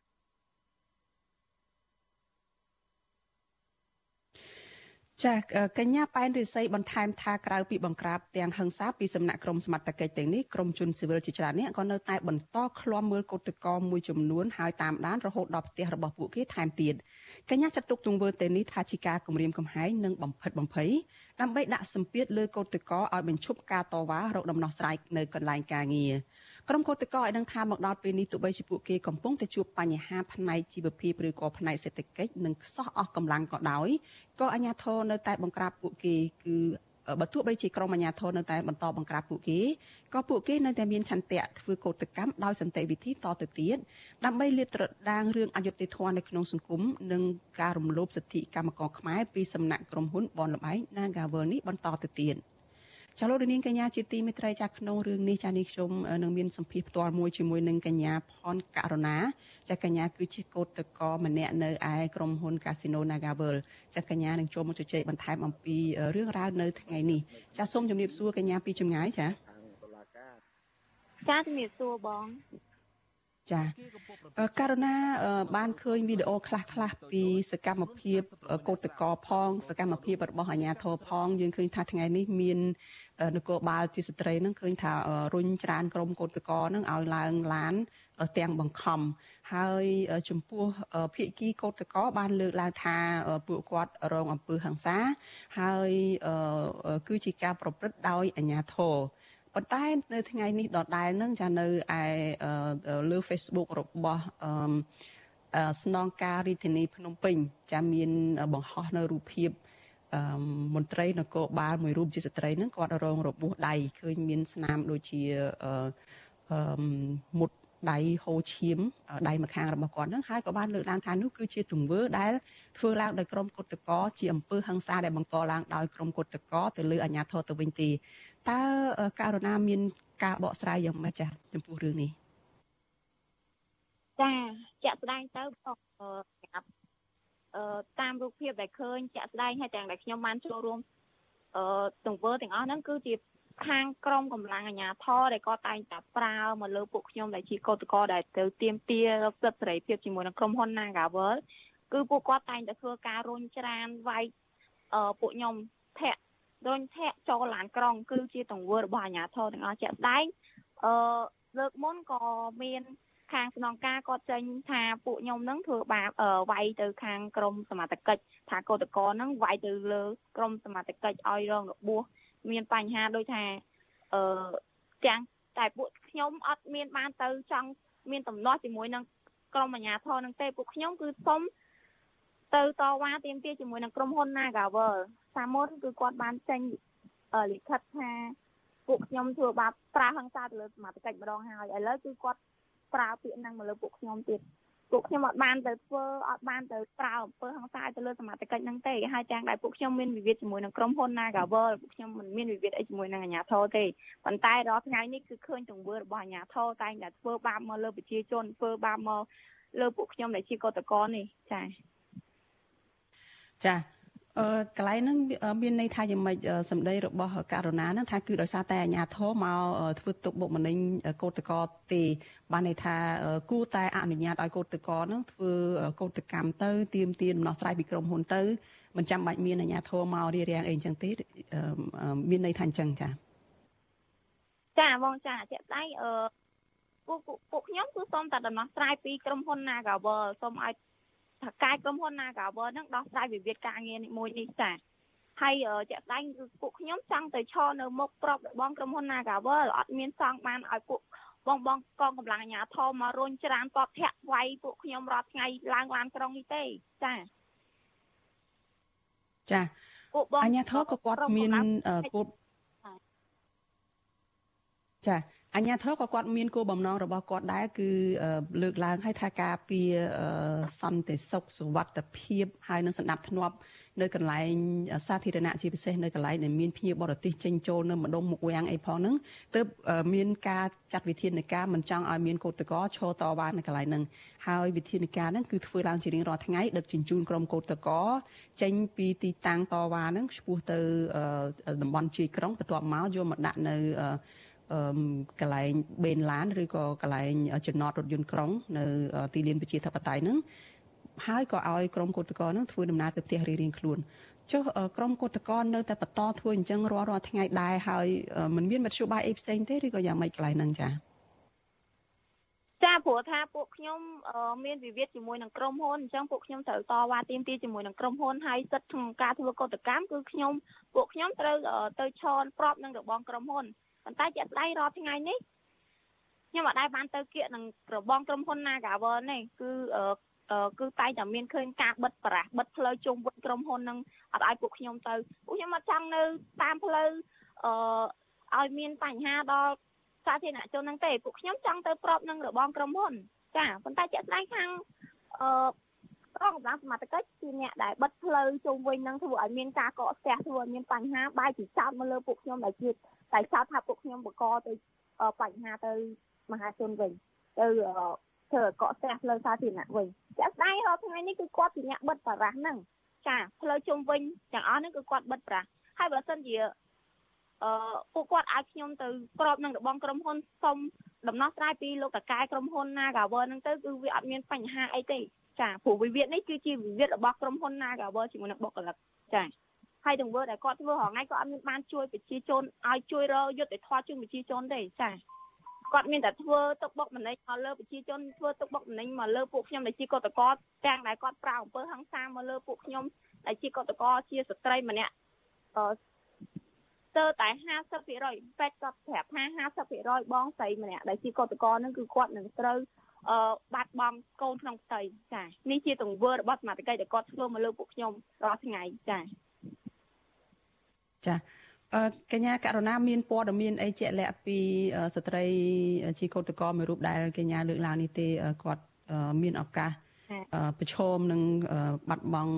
ចាកញ្ញាប៉ែនរិស័យបន្ថែមថាក្រៅពីបង្ក្រាបទាំងហិង្សាពីសំណាក់ក្រមសមត្ថកិច្ចទាំងនេះក្រមជនស៊ីវិលជាច្រើននេះក៏នៅតែបន្តឃ្លាំមើលកុតកោមួយចំនួនហើយតាមដានរហូតដល់ផ្ទះរបស់ពួកគេថែមទៀតកញ្ញាចាត់ទុកទង្វើទាំងនេះថាជាការគំរាមកំហែងនិងបំផិតបំភ័យដើម្បីដាក់សម្ពាធលើកោតក្រឲ្យបញ្ឈប់ការតវ៉ារកដំណោះស្រាយនៅកន្លែងការងារ ក្រុមកោតក្រឲ្យដឹងថាមកដល់ពេលនេះទោះបីជាពួកគេកំពុងតែជួបបញ្ហាផ្នែកជីវភាពឬក៏ផ្នែកសេដ្ឋកិច្ចនិងខ្សោះអស់កម្លាំងក៏ដោយក៏អាជ្ញាធរនៅតែបង្ក្រាបពួកគេគឺបើទោះបីជាក្រុមអាជ្ញាធរនៅតែបន្តបង្ក្រាបពួកគេក៏ពួកគេនៅតែមានឆន្ទៈធ្វើកោតកម្មដោយសន្តិវិធីតទៅទៀតដើម្បីលាតត្រដាងរឿងអយុត្តិធម៌នៅក្នុងសង្គមនិងការរំលោភសិទ្ធិកម្មករខ្មែរពីសំណាក់ក្រុមហ៊ុនបនលបែង Nagavel នេះបន្តទៅទៀត ចាលោករនាងកញ្ញាជាទីមេត្រីចាក្នុងរឿងនេះចានេះខ្ញុំនឹងមានសម្ភារផ្ទាល់មួយជាមួយនឹងកញ្ញាផនករណាចាកញ្ញាគឺជាកោតតកម្នាក់នៅឯក្រុមហ៊ុន Casino Nagavel ចាកញ្ញានឹងចូលមកជជែកបន្ថែមអំពីរឿងរ៉ាវនៅថ្ងៃនេះចាសូមជម្រាបសួរកញ្ញាពីចម្ងាយចាចាជំរាបសួរបង ចាករណាបានឃើញវីដេអូខ្លះខ្លះពីសកម្មភាពកោតកោផង សកម្មភាពរបស់អាជ្ញាធរផងយើងឃើញថាថ្ងៃនេះមាននគរបាលជាស្ត្រីនឹងឃើញថារុញច្រានក្រុមកោតកោនឹងឲ្យឡើងឡានទាំងបង្ខំហើយចំពោះភៀកគីកោតកោបានលើកឡើងថាពួកគាត់រងអំពើហិង្សា ហើយគឺជាការប្រព្រឹត្តដោយអាជ្ញាធរ ប៉ុន្តែនៅថ្ងៃនេះដដែលនឹងចានៅឯលើ Facebook របស់ស្នងការរាជធានីភ្នំពេញចាមានបង្ហោះនៅរូបភាពមន្ត្រីនគរបាលមួយរូបជាស្ត្រីហ្នឹងគាត់រងរបួសដៃឃើញមានស្នាមដូចជាមុតដៃហូរឈាមដៃម្ខាងរបស់គាត់ហ្នឹងហើយក៏បានលើកឡើងថានោះគឺជាទង្វើដែលធ្វើឡើងដោយក្រុមគុតកោជាអំពើហិង្សាដែលបង្កឡើងដោយក្រុមគុតកោទៅលើអាជ្ញាធរទៅវិញទេ តើករណីមានការបកស្រាយយ៉ាងម៉េចចាចំពោះរឿងនេះចាជាក់ស្ដែងទៅបងប្រាប់អឺតាមរូបភាពដែលឃើញជាក់ស្ដែងហើយទាំងដែលខ្ញុំបានចូលរួមអឺទង្វើទាំងអស់ហ្នឹងគឺជាខាងក្រមកម្លាំងអាជ្ញាធរដែលគាត់តែងតែប្រើមកលើពួកខ្ញុំដែលជាកោតក្រដែលទៅទៀមទាសិទ្ធិសេរីភាពជាមួយនឹងក្រុមហ៊ុន Nagavel គឺពួកគាត់តែងតែធ្វើការរុញច្រានវាយអឺពួកខ្ញុំធាក់ រុញធាក់ចូលឡានក្រុង គឺជាទង្វើរបស់អាជ្ញាធរទាំងអស់ជាក់ស្ដែងអឺលើកមុនក៏មានខាងស្នងការគាត់ចេញថាពួកខ្ញុំនឹងធ្វើបាបវាយទៅខាងក្រមសមត្ថកិច្ចថាកោតក្រនឹងវាយទៅលើក្រមសមត្ថកិច្ចឲ្យរងរបួសមានបញ្ហាដូចថាអឺទាំងតែពួកខ្ញុំអត់មានបានទៅចង់មានដំណោះជាមួយនឹងក្រមអាជ្ញាធរនឹងទេពួកខ្ញុំគឺសុំទៅតវ៉ាទាមទារជាមួយនឹងក្រុមហ៊ុន Nagavel សាមុនគឺគាត់បានចេញលិខិតថាពួកខ្ញុំធ្វើបាបប្រើហិង្សាទៅលើសមាជិកម្ដងហើយឥឡូវគឺគាត់ប្រើពាក្យហ្នឹងមកលើពួកខ្ញុំទៀតពួកខ្ញុំអត់បានទៅធ្វើអត់បានទៅប្រើអំពើហិង្សាទៅលើសមាជិកហ្នឹងទេហើយទាំងដែលពួកខ្ញុំមានវិវាទជាមួយនឹងក្រុមហ៊ុន Nagavel ពួកខ្ញុំមិនមានវិវាទអីជាមួយនឹងអាជ្ញាធរទេប៉ុន្តែរាល់ថ្ងៃនេះគឺឃើញទង្វើរបស់អាជ្ញាធរតែងតែធ្វើបាបមកលើប្រជាជនធ្វើបាបមកលើពួកខ្ញុំដែលជាកតកនេះចាចា អឺកន្លែងហ្នឹងមានន័យថាយ៉ាងម៉េចសម្ដីរបស់ករណាហ្នឹងថាគឺដោយសារតែអាញាធរមកធ្វើទុកបុកម្នេញកោតកោទេបានន័យថាគួរតែអនុញ្ញាតឲ្យកោតកោហ្នឹងធ្វើកោតកម្មទៅទៀមទាដំណោះស្រាយពីក្រុមហ៊ុនទៅមិនចាំបាច់មានអាញាធរមករៀបរៀងអីអញ្ចឹងទេមានន័យថាអញ្ចឹងចាចាបងចាជាក់ស្ដែងអឺពួកពួកខ្ញុំគឺសូមតែដំណោះស្រាយពីក្រុមហ៊ុន Nagavel សូមឲ្យ ថាកាយក្រុមហ៊ុន Nagavel នឹងដោះស្រាយវិវាទការងារមួយនេះចាហើយជាក់ស្ដែងគឺពួកខ្ញុំចង់ទៅឈរនៅមុខប្របរបស់ក្រុមហ៊ុន Nagavel អត់មានសងបានឲ្យពួកបងបងកងកម្លាំងអាជ្ញាធរមករុញច្រានតបធាក់វាយពួកខ្ញុំរាល់ថ្ងៃឡើងឡានក្រុងនេះទេចាចាពួកបងអាជ្ញាធរក៏គាត់មានគោលចា អញ្ញាធិក៏គាត់មានគោលបំណងរបស់គាត់ដែរគឺលើកឡើងឲ្យថាការពីសន្តិសុខសុវត្ថិភាពហើយនឹងសណ្ដាប់ធ្នាប់នៅកន្លែងសាធារណៈជាពិសេសនៅកន្លែងដែលមានភ្ញៀវបរទេសចេញចូលនៅម្ដុំមុខវាំងអីផងហ្នឹងទើបមានការចាត់វិធានការមិនចង់ឲ្យមានកោតកោឈរតវ៉ានៅកន្លែងហ្នឹងហើយវិធានការហ្នឹងគឺធ្វើឡើងជារៀងរាល់ថ្ងៃដឹកជញ្ជូនក្រុមកោតកោចេញពីទីតាំងតវ៉ាហ្នឹងឆ្ពោះទៅតំបន់ជ័យក្រុងបន្ទាប់មកយកមកដាក់នៅ កន្លែងបេនឡានឬក៏កន្លែងចំណតរថយន្តក្រុង នៅទីលានប្រជាធិបតេយ្យហ្នឹងហើយក៏ឲ្យក្រុមកោតក្រហ្នឹងធ្វើដំណើរទៅផ្ទះរៀងៗខ្លួនចុះក្រុមកោតក្រនៅតែបន្តធ្វើអញ្ចឹងរាល់រាល់ថ្ងៃដែរហើយมันមានមធ្យោបាយអីផ្សេងទេឬក៏យ៉ាងម៉េចកន្លែងហ្នឹងចា៎ចាព្រោះថាពួកខ្ញុំមានវិវាទជាមួយនឹងក្រុមហ៊ុនអញ្ចឹងពួកខ្ញុំត្រូវតវ៉ាទាមទារជាមួយនឹងក្រុមហ៊ុនហើយសិទ្ធិក្នុងការធ្វើកោតកម្មគឺខ្ញុំពួកខ្ញុំត្រូវទៅឈរប្របនឹងរបងក្រុមហ៊ុន ប៉ុន្តែជាក់ស្ដែងរាល់ថ្ងៃនេះខ្ញុំអត់ដែលបានទៅគៀកនឹងរបងក្រុមហ៊ុន Nagavel នេះគឺគឺតែងតែមានឃើញការបិទប្រាស់បិទផ្លូវជុំវិញក្រុមហ៊ុននឹងអត់ឲ្យពួកខ្ញុំទៅពួកខ្ញុំអត់ចង់នៅតាមផ្លូវអឺឲ្យមានបញ្ហាដល់សាធារណជនហ្នឹងទេពួកខ្ញុំចង់ទៅប្របនឹងរបងក្រុមហ៊ុន ចាប៉ុន្តែជាក់ស្ដែងខាងអឺកងកម្លាំងសមត្ថកិច្ចជាអ្នកដែលបិទផ្លូវជុំវិញនឹងធ្វើឲ្យមានការកកស្ទះធ្វើឲ្យមានបញ្ហាបែរជាចោតមកលើពួកខ្ញុំដែលជា តែចោតថាពួកខ្ញុំបង្កទៅបញ្ហាទៅមហាជនវិញទៅធ្វើកកស្ទះផ្លូវសាធារណៈវិញជាក់ស្ដែងរាល់ថ្ងៃនេះគឺគាត់ជាអ្នកបិទបារះហ្នឹងចាផ្លូវជុំវិញទាំងអស់ហ្នឹងគឺគាត់បិទបារះហើយបើសិនជាអឺពួកគាត់ឲ្យខ្ញុំទៅក្របនឹងរបងក្រុមហ៊ុនសុំដំណោះស្រាយពីលោកតកែក្រុមហ៊ុន Nagawer ហ្នឹងទៅគឺវាអត់មានបញ្ហាអីទេចាព្រោះវិវាទនេះគឺជាវិវាទរបស់ក្រុមហ៊ុន Nagawer ជាមួយនឹងបុគ្គលិកចា ហើយទង្វើដែលគាត់ធ្វើរហងៃក៏អត់មានបានជួយប្រជាជនឲ្យជួយរយុទ្ធធម៌ជូនប្រជាជនទេចាគាត់មានតែធ្វើទុកបុកម្នេញមកលើប្រជាជនធ្វើទុកបុកម្នេញមកលើពួកខ្ញុំដែលជាកតកតទាំងដែលគាត់ប្រៅអំពើហិង្សាមកលើពួកខ្ញុំដែលជាកតកតជាស្ត្រីម្នាក់អឺស្ទើរតែ50%ពេទ្យគាត់ប្រាប់ថា50%បងស្រីម្នាក់ដែលជាកតកហ្នឹងគឺគាត់នឹងត្រូវអឺបាត់បង់កូនក្នុងផ្ទៃចានេះជាទង្វើរបស់សមាជិកដែលគាត់ធ្វើមកលើពួកខ្ញុំរាល់ថ្ងៃចា ចាអឺកញ្ញាករណាមានព័ត៌មានអីជាក់លាក់ពីស្ត្រីជាកោតក្រមួយរូបដែលកញ្ញាលើកឡើងនេះទេគាត់មានឱកាសប្រឈមនឹងបាត់បង់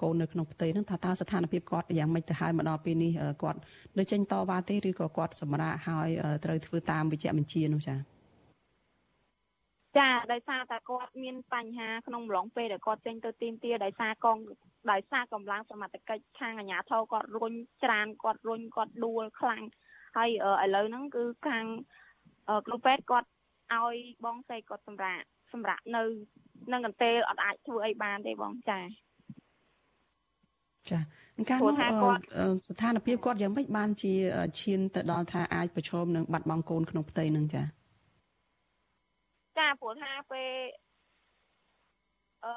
កូននៅក្នុងផ្ទៃហ្នឹងថាតើស្ថានភាពគាត់យ៉ាងម៉េចទៅហើយមកដល់ពេលនេះគាត់នៅចេញតវ៉ាទេឬក៏គាត់សម្រាកហើយត្រូវធ្វើតាមវិជ្ជាបញ្ជានោះចា៎ចាដោយសារតែគាត់មានបញ្ហាក្នុងម្លងពេលដែលគាត់ចេញទៅទីមទាដោយសារកង ដោយសារកម្លាំងសមត្ថកិច្ចខាងអាជ្ញាធរគាត់រុញច្រានគាត់រុញគាត់ដួលខ្លាំងហើយឥឡូវហ្នឹងគឺខាងគ្រូពេទ្យគាត់ឲ្យបងស្រីគាត់សម្រាប់សម្រាប់នៅនឹងកន្ទេលអត់អាចធ្វើអីបានទេបងចាចាកាលនោះស្ថានភាពគាត់យ៉ាងម៉េចបានជាឈានទៅដល់ថាអាចប្រឈមនឹងបាត់បង់កូនក្នុងផ្ទៃនឹងចាចាព្រោះថាពេល អឺ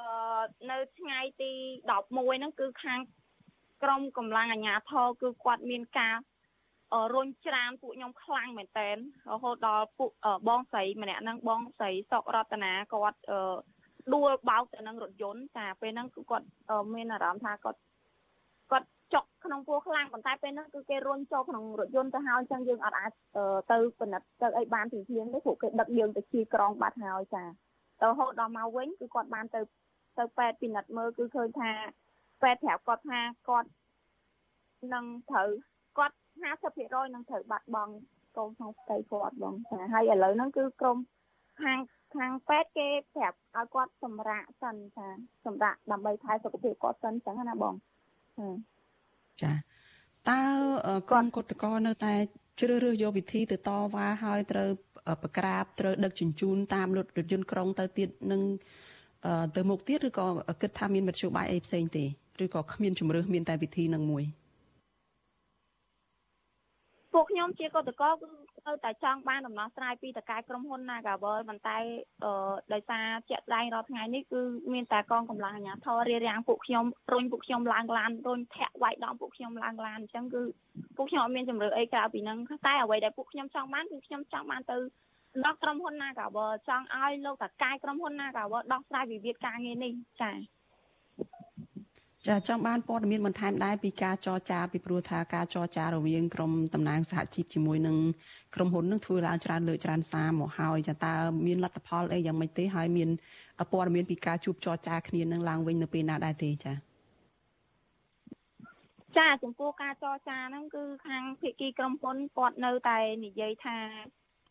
នៅថ្ងៃទី11ហ្នឹងគឺខាងក្រមកម្លាំងអាជ្ញាធរគឺគាត់មានការរុញច្រានពួកខ្ញុំខ្លាំងមែនតែនរហូតដល់ពួកបងស្រីម្នាក់ហ្នឹងបងស្រីសុករតនាគាត់ដួលបោកទៅនឹងរថយន្តចាពេលហ្នឹងគឺគាត់មានអារម្មណ៍ថាគាត់គាត់ចុកក្នុងពោះខ្លាំងប៉ុន្តែពេលហ្នឹងគឺគេរុញចូលក្នុងរថយន្តទៅហើយអញ្ចឹងយើងអត់អាចទៅពិនិត្យទៅអីបានពីជាងទេព្រោះគេដឹកយើងទៅជាក្រងបាត់ហើយចា ទៅរហូតដល់មកវិញគឺគាត់បានទៅទៅពេទ្យពិនិត្យមើលគឺឃើញថាពេទ្យប្រាប់គាត់ថាគាត់នឹងត្រូវគាត់50%នឹងត្រូវបាត់បង់កូនក្នុងផ្ទៃគាត់បងចាហើយឥឡូវហ្នឹងគឺក្រុមខាងខាងពេទ្យគេប្រាប់ឲ្យគាត់សម្រាកសិនចាសម្រាកដើម្បីថែសុខភាពគាត់សិនចឹងណាបងចាតើក្រុមគុតកោនៅតែជ្រើសរើសយកវិធីទៅតវ៉ាហើយត្រូវ ប្រក្រាបត្រូវដឹកជញ្ជូនតាមរថយន្តក្រុងទៅទៀតនឹងទៅមុខទៀតឬក៏គិតថាមានមធ្យោបាយអីផ្សេងទេឬក៏គ្មានជំរឿសមានតែវិធីនឹងមួយ ពួកខ្ញុំជាកតកគឺនៅតែចង់បានដំណោះស្រាយពីតកែក្រុមហ៊ុន Nagavel ប៉ុន្តែអឺដោយសារជាក់ស្ដែងរាល់ថ្ងៃនេះគឺមានតែកងកម្លាំងអាជ្ញាធររារាំងពួកខ្ញុំរុញពួកខ្ញុំឡើងឡានរុញធាក់វាយដំពួកខ្ញុំឡើងឡានអញ្ចឹងគឺពួកខ្ញុំអត់មានជំរឿអីក្រៅពីហ្នឹងតែអ្វីដែលពួកខ្ញុំចង់បានគឺខ្ញុំចង់បានទៅដល់ក្រុមហ៊ុន Nagavel ចង់ឲ្យលោកតកែក្រុមហ៊ុន Nagavel ដោះស្រាយវិវាទការងារនេះចា៎ ចាចង់បានព័ត៌មានបន្ថែមដែរពីការចរចាពីព្រោះថាការចរចារវាងក្រុមតំណាងសហជីពជាមួយនឹងក្រុមហ៊ុននឹងធ្វើឡើងច្រើនលើកច្រើនសារមកហើយចាតើមានលទ្ធផលអីយ៉ាងម៉េចទេហើយមានព័ត៌មានពីការជួបចរចាគ្នានឹងឡើងវិញនៅពេលណាដែរទេចាចាចំពោះការចរចាហ្នឹងគឺខាងភាគីក្រុមហ៊ុនគាត់នៅតែនិយាយថា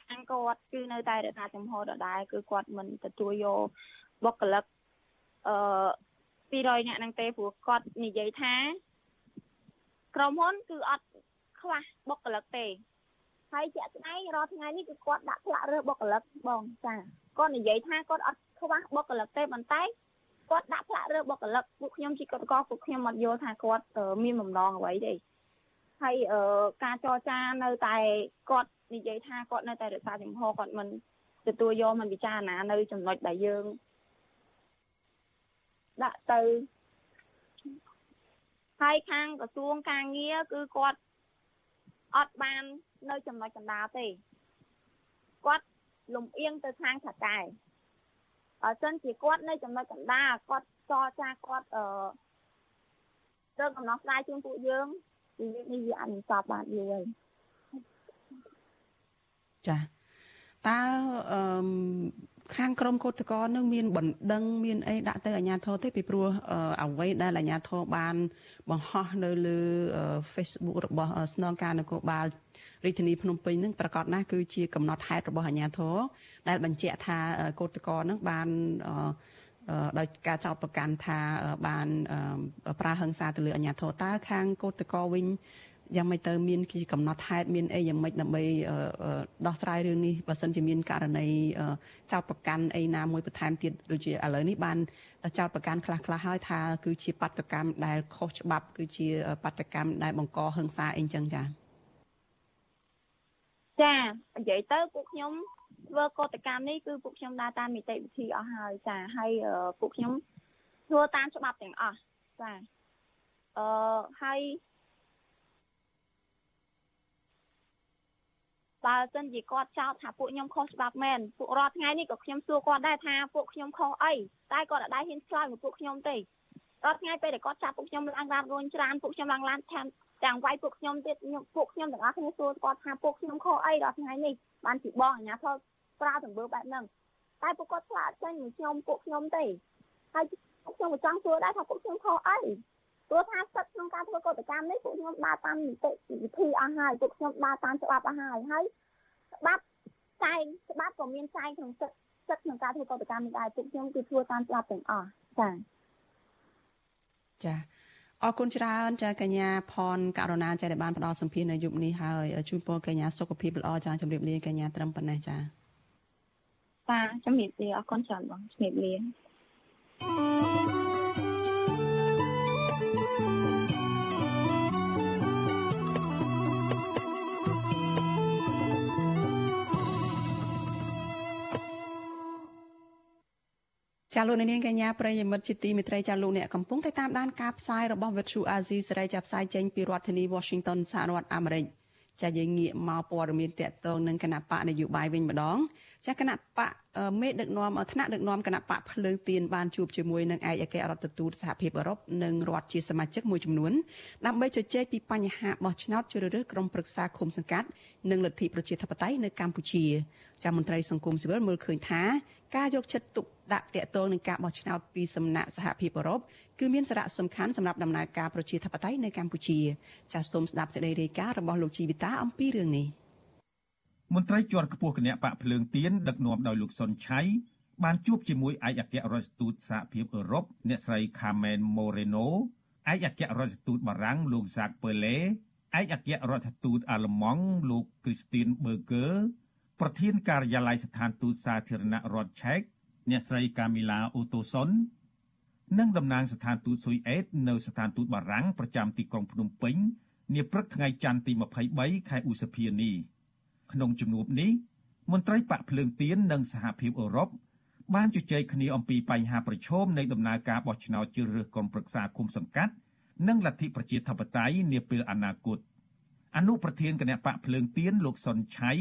ខាងគាត់គឺនៅតែរក្សាចំហដដែលគឺគាត់មិនទទួលយកបុគ្គលិកអឺ 200នាក់ហ្នឹងទេព្រោះគាត់និយាយថាក្រុមហ៊ុនគឺអត់ខ្វះបុគ្គលិកទេហើយជាក់ស្ដែងរាល់ថ្ងៃនេះគឺគាត់ដាក់ផ្លាករើសបុគ្គលិកបងចាគាត់និយាយថាគាត់អត់ខ្វះបុគ្គលិកទេប៉ុន្តែគាត់ដាក់ផ្លាករើសបុគ្គលិកពួកខ្ញុំជាគាត់ក៏ពួកខ្ញុំអត់យល់ថាគាត់មានបំណងអ្វីទេហើយការចរចានៅតែគាត់និយាយថាគាត់នៅតែរក្សាចំហគាត់មិនទទួលយកមិនពិចារណានៅចំណុចដែលយើង ដាក់ទៅហើយខាងក្រសួងការងារគឺគាត់អត់បាននៅចំណុចកណ្ដាលទេគាត់លំអៀងទៅខាងថកែបើសិនជាគាត់នៅចំណុចកណ្ដាលគាត់ចរចាគាត់អឺទៅកំណត់ស្រាយជូនពួកយើងពីនេះវាអនុសពបានយូរហើយចាតើអឺ ខាងក្រមកោតក្រនឹងមានបណ្ដឹងមានអីដាក់ទៅអាជ្ញាធរទេពីព្រោះអ្វីដែលអាជ្ញាធរបាន បង្ហោះនៅលើ Facebook របស់ស្នងការនគរបាលរាជធានីភ្នំពេញនឹងប្រកាសណាស់គឺជាកំណត់ហេតុរបស់អាជ្ញាធរដែលបញ្ជាក់ថាកោតក្រនឹងបានដោយការចោទប្រកាន់ថាបានប្រើហិង្សាទៅលើអាជ្ញាធរតើខាងកោតក្រវិញ យ៉ាងម៉េចទៅមានជាកំណត់ហេតុមានអីយ៉ាងម៉េចដើម្បីដោះស្រាយរឿងនេះបើសិនជាមានករណីចោតប្រកាន់អីណាមួយបន្ថែមទៀតដូចជាឥឡូវនេះបានចោតប្រកាន់ខ្លះខ្លះហើយថាគឺជាបាតកម្មដែលខុសច្បាប់ គឺជាបាតកម្មដែលបង្កហិង្សាអីចឹងចា៎ចានិយាយទៅពួកខ្ញុំធ្វើកតកម្មនេះគឺពួកខ្ញុំដើរតាមនីតិវិធីអស់ហើយចាហើយពួកខ្ញុំធ្វើតាមច្បាប់ទាំងអស់ចាអឺហើយ បើសិនជាគាត់ចោទថាពួកខ្ញុំខុសច្បាប់មែនពួករាល់ថ្ងៃនេះក៏ខ្ញុំសួរគាត់ដែរថាពួកខ្ញុំខុសអីតែគាត់អត់ដែរហ៊ានឆ្លើយមកពួកខ្ញុំទេរាល់ថ្ងៃពេលដែលគាត់ចាប់ពួកខ្ញុំឡើងឡានរួញច្រានពួកខ្ញុំឡើងឡានតាមទាំងវាយពួកខ្ញុំទៀតពួកខ្ញុំទាំងអស់គ្នាសួរគាត់ថាពួកខ្ញុំខុសអីដល់ថ្ងៃនេះបានជាបងអាញាធរប្រើទាំងបើបែបហ្នឹងតែពួកគាត់ឆ្លាតចេញនឹងខ្ញុំពួកខ្ញុំទេហើយពួកខ្ញុំក៏ចង់សួរដែរថាពួកខ្ញុំខុសអី ព្រោះថាសិទ្ធិក្នុងការធ្វើកតកម្មនេះពួកខ្ញុំដើរតាមនីតិវិធីអស់ហើយពួកខ្ញុំដើរតាមច្បាប់អស់ហើយហើយច្បាប់ចែងច្បាប់ក៏មានចែងក្នុងសិទ្ធិសិទ្ធិក្នុងការធ្វើកតកម្មនេះដែរពួកខ្ញុំគឺធ្វើតាមច្បាប់ទាំងអស់ចា៎ចាអរគុណច្រើនចាកញ្ញាផនករណាចាដែលបានផ្ដល់សម្ភារនៅយប់នេះហើយជូនពរកញ្ញាសុខភាពល្អចាជម្រាបលាកញ្ញាត្រឹមប៉ុណ្ណេះចាចាជំរាបលាអរគុណច្រើនបងជំរាបលា ចាលោកនាងកញ្ញាប្រិយមិត្តជាទីមេត្រីចាលោកអ្នកកំពុងតែតាមដានការផ្សាយរបស់ Virtual Azizi សេរីចាប់ផ្សាយចេញពីរដ្ឋធានី Washington សហរដ្ឋអាមេរិកចាយើងងាកមកព័ត៌មានតកតងនឹងគណៈបកនយោបាយវិញម្ដងចាគណៈបកមេដឹកនាំថ្នាក់ដឹកនាំគណៈបកភ្លើងទៀនបានជួបជាមួយនឹងឯកអគ្គរដ្ឋទូតសហភាពអឺរ៉ុបនិងរដ្ឋជាសមាជិកមួយចំនួនដើម្បីជជែកពីបញ្ហាបោះឆ្នោតជ្រើសរើសក្រុមប្រឹក្សាឃុំសង្កាត់និងលទ្ធិប្រជាធិបតេយ្យនៅកម្ពុជាចាមន្ត្រីសង្គមស៊ីវិលមើលឃើញថា ការយកចិត្តទុកដាក់តាក់ទងនឹងការបោះឆ្នោតពីសំណាក់សហភាពអឺរ៉ុបគឺមានសារៈសំខាន់សម្រាប់ដំណើរការប្រជាធិបតេយ្យនៅកម្ពុជាចាសសូមស្ដាប់សេចក្តីរាយការណ៍របស់លោកជីវិតាអំពីរឿងនេះមន្ត្រីជាន់ខ្ពស់គណៈបកភ្លើងទៀនដឹកនាំដោយលោកសុនឆៃបានជួបជាមួយឯកអគ្គរដ្ឋទូតសហភាពអឺរ៉ុបអ្នកស្រី Carmen Moreno ឯកអគ្គរដ្ឋទូតបារាំងលោក Jacques Perle ឯកអគ្គរដ្ឋទូតអាល្លឺម៉ង់លោក Christine Berger ប្រធានការិយាល័យស្ថានទូតសាធារណរដ្ឋឆែកអ្នកស្រីកាមីឡាអូតូសុននិងតំណាងស្ថានទូតស៊ុយអេតនៅស្ថានទូតបារាំងប្រចាំទីក្រុងភ្នំពេញនាព្រឹកថ្ងៃច័ន្ទទី23ខែឧសភានេះក្នុងជំនួបនេះមន្ត្រីបកភ្លើងទៀននិងសហភាពអឺរ៉ុបបានជជែកគ្នាអំពីបញ្ហាប្រឈមនៃដំណើរការបោះឆ្នោតជ្រើសរើសក្រុមប្រឹក្សាគុំសង្កាត់និងលទ្ធិប្រជាធិបតេយ្យនាពេលអនាគតអនុប្រធានគណៈបកភ្លើងទៀនលោកសុនឆៃ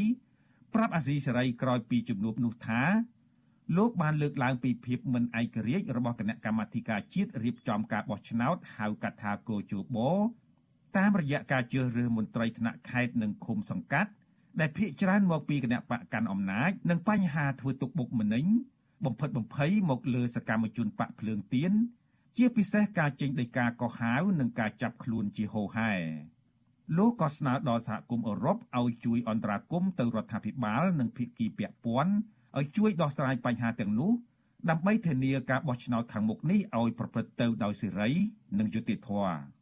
ប្រាប់អាស៊ីសេរីក្រោយពីជំនួបនោះថាលោកបានលើកឡើងពីភាពមិនឯករាជ្យរបស់គណៈកម្មាធិការជាតិរៀបចំការបោះឆ្នោតហៅកាត់ថាកោជបតាមរយៈការជ្រើសរើសមន្ត្រីថ្នាក់ខេត្តនិងឃុំសង្កាត់ដែលភាកច្រើនមកពីគណៈបកកាន់អំណាចនិងបញ្ហាធ្វើទុកបុកម្នេញបំផិតបំភ័យមកលើសកម្មជនបកភ្លើងទៀនជាពិសេសការចេញដោយការកោះហៅនិងការចាប់ខ្លួនជាហូហែ លោកក៏ស្នើដល់សហគមន៍អឺរ៉ុបឲ្យជួយអន្តរាគមន៍ទៅរដ្ឋាភិបាល និងភាគីពាក់ព័ន្ធឲ្យជួយដោះស្រាយបញ្ហាទាំងនោះដើម្បីធានាការបោះឆ្នោតខាងមុខនេះឲ្យប្រព្រឹត្តទៅដោយសេរី និងយុត្តិធម៌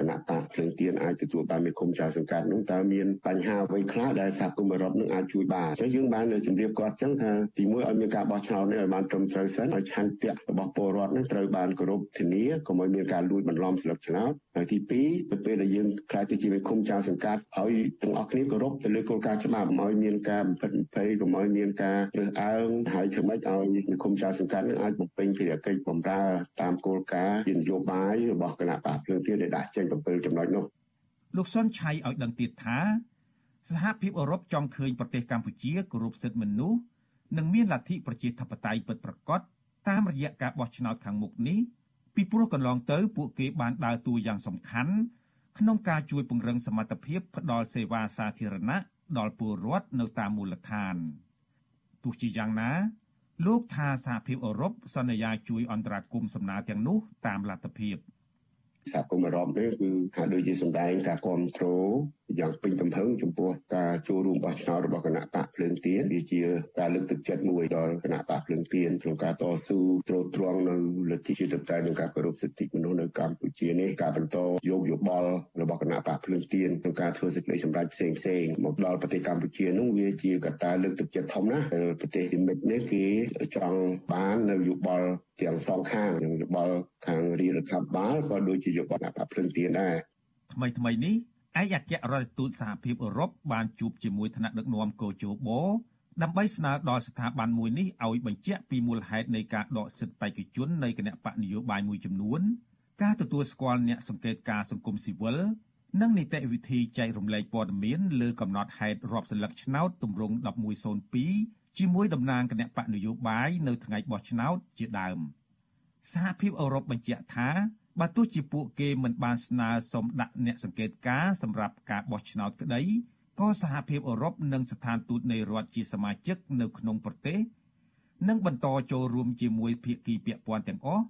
គណៈបកភ្លើងទៀនអាចទទួលបានមេឃុំចៅសង្កាត់នោះតើមានបញ្ហាអ្វីខ្លះដែលសហគមន៍អឺរ៉ុបនឹងអាចជួយបានអញ្ចឹងយើងបានជម្រាបគាត់អញ្ចឹងថាទីមួយឲ្យមានការបោះឆ្នោតនេះឲ្យបានត្រឹមត្រូវសិនឲ្យឆន្ទៈរបស់ពលរដ្ឋនឹងត្រូវបានគោរពធានាកុំឲ្យមានការលួចបន្លំស្លឹកឆ្នោតហើយទី2ទៅពេលដែលយើងខ្លាចទៅជាមេឃុំចៅសង្កាត់ឲ្យទាំងអស់គ្នាគោរពទៅលើគោលការណ៍ច្បាប់ឲ្យមានការបំផិតបំភ័យកុំឲ្យមានការរើសអើងហើយធ្វើម៉េចឲ្យមេឃុំចៅសង្កាត់នឹងអាចបំពេញភារកិច្ចបម្រើតាមគោលការណ៍ជានយោបាយរបស់គណៈបកភ្លើងទៀនដែលដាក់ចេញ7ចំណុចនោះលោកសុនឆៃឲ្យដឹងទៀតថាសហភាពអឺរ៉ុបចង់ឃើញប្រទេសកម្ពុជាគោរពសិទ្ធិមនុស្សនិងមានលទ្ធិប្រជាធិបតេយ្យពិតប្រាកដតាមរយៈការបោះឆ្នោតខាងមុខនេះពីព្រោះកន្លងទៅពួកគេបានដើរតួយ៉ាងសំខាន់ក្នុងការជួយពង្រឹងសមត្ថភាពផ្តល់សេវាសាធារណៈដល់ពលរដ្ឋនៅតាមមូលដ្ឋានទោះជាយ៉ាងណាលោកថាសហភាពអឺរ៉ុបសន្យាជួយអន្តរាគមន៍សំណើទាំងនោះតាមលទ្ធភាព។ សហគមន៍អឺរ៉ុបនេះគឺថាដូចជាសម្ដែងការគ្រប់គ្រង យ៉ាងពេញទំហឹងចំពោះការចូលរួមបោះឆ្នោតរបស់គណៈបកភ្លើងទៀនវាជាការលើកទឹកចិត្តមួយដល់គណៈបកភ្លើងទៀនក្នុងការតស៊ូទ្រទ្រង់នៅលទ្ធិជាតិបតេយ្យនិងការគោរពសិទ្ធិមនុស្សនៅកម្ពុជានេះការបន្តយកយោបល់របស់គណៈបកភ្លើងទៀនក្នុងការធ្វើសេចក្តីសម្រេចផ្សេងផ្សេងមកដល់ប្រទេសកម្ពុជានោះវាជាកត្តាលើកទឹកចិត្តធំណាស់ដែលប្រទេសទីមិចនេះគេចង់បាននៅយោបល់ទាំងសងខាងនិងយោបល់ខាងរាជរដ្ឋាភិបាលក៏ដូចជាយោបល់បកភ្លើងទៀនដែរថ្មីថ្មីនេះ ឯកអគ្គរដ្ឋទូតសហភាពអឺរ៉ុបបានជួបជាមួយថ្នាក់ដឹកនាំកូជូបូដើម្បីស្នើដល់ស្ថាប័នមួយនេះឲ្យបញ្ជាក់ពីមូលហេតុនៃការដកសិទ្ធិបេក្ខជននៃគណៈបកនយោបាយមួយចំនួន ការទទួលស្គាល់អ្នកសង្កេតការសង្គមស៊ីវិលនិងនីតិវិធីចែករំលែកព័ត៌មានលើកំណត់ហេតុរាប់សន្លឹកឆ្នោតទម្រង់1102ជាមួយតំណាងគណៈបកនយោបាយនៅថ្ងៃបោះឆ្នោតជាដើមសហភាពអឺរ៉ុបបញ្ជាក់ថា បើទោះជាពួកគេមិនបានស្នើសុំដាក់អ្នកសង្កេតការសម្រាប់ការបោះឆ្នោតក្តីក៏សហភាពអឺរ៉ុបនិងស្ថានទូតនៃរដ្ឋជាសមាជិកនៅក្នុងប្រទេសនឹងបន្តចូលរួមជាមួយភាគីពាក់ព័ន្ធទាំងអស់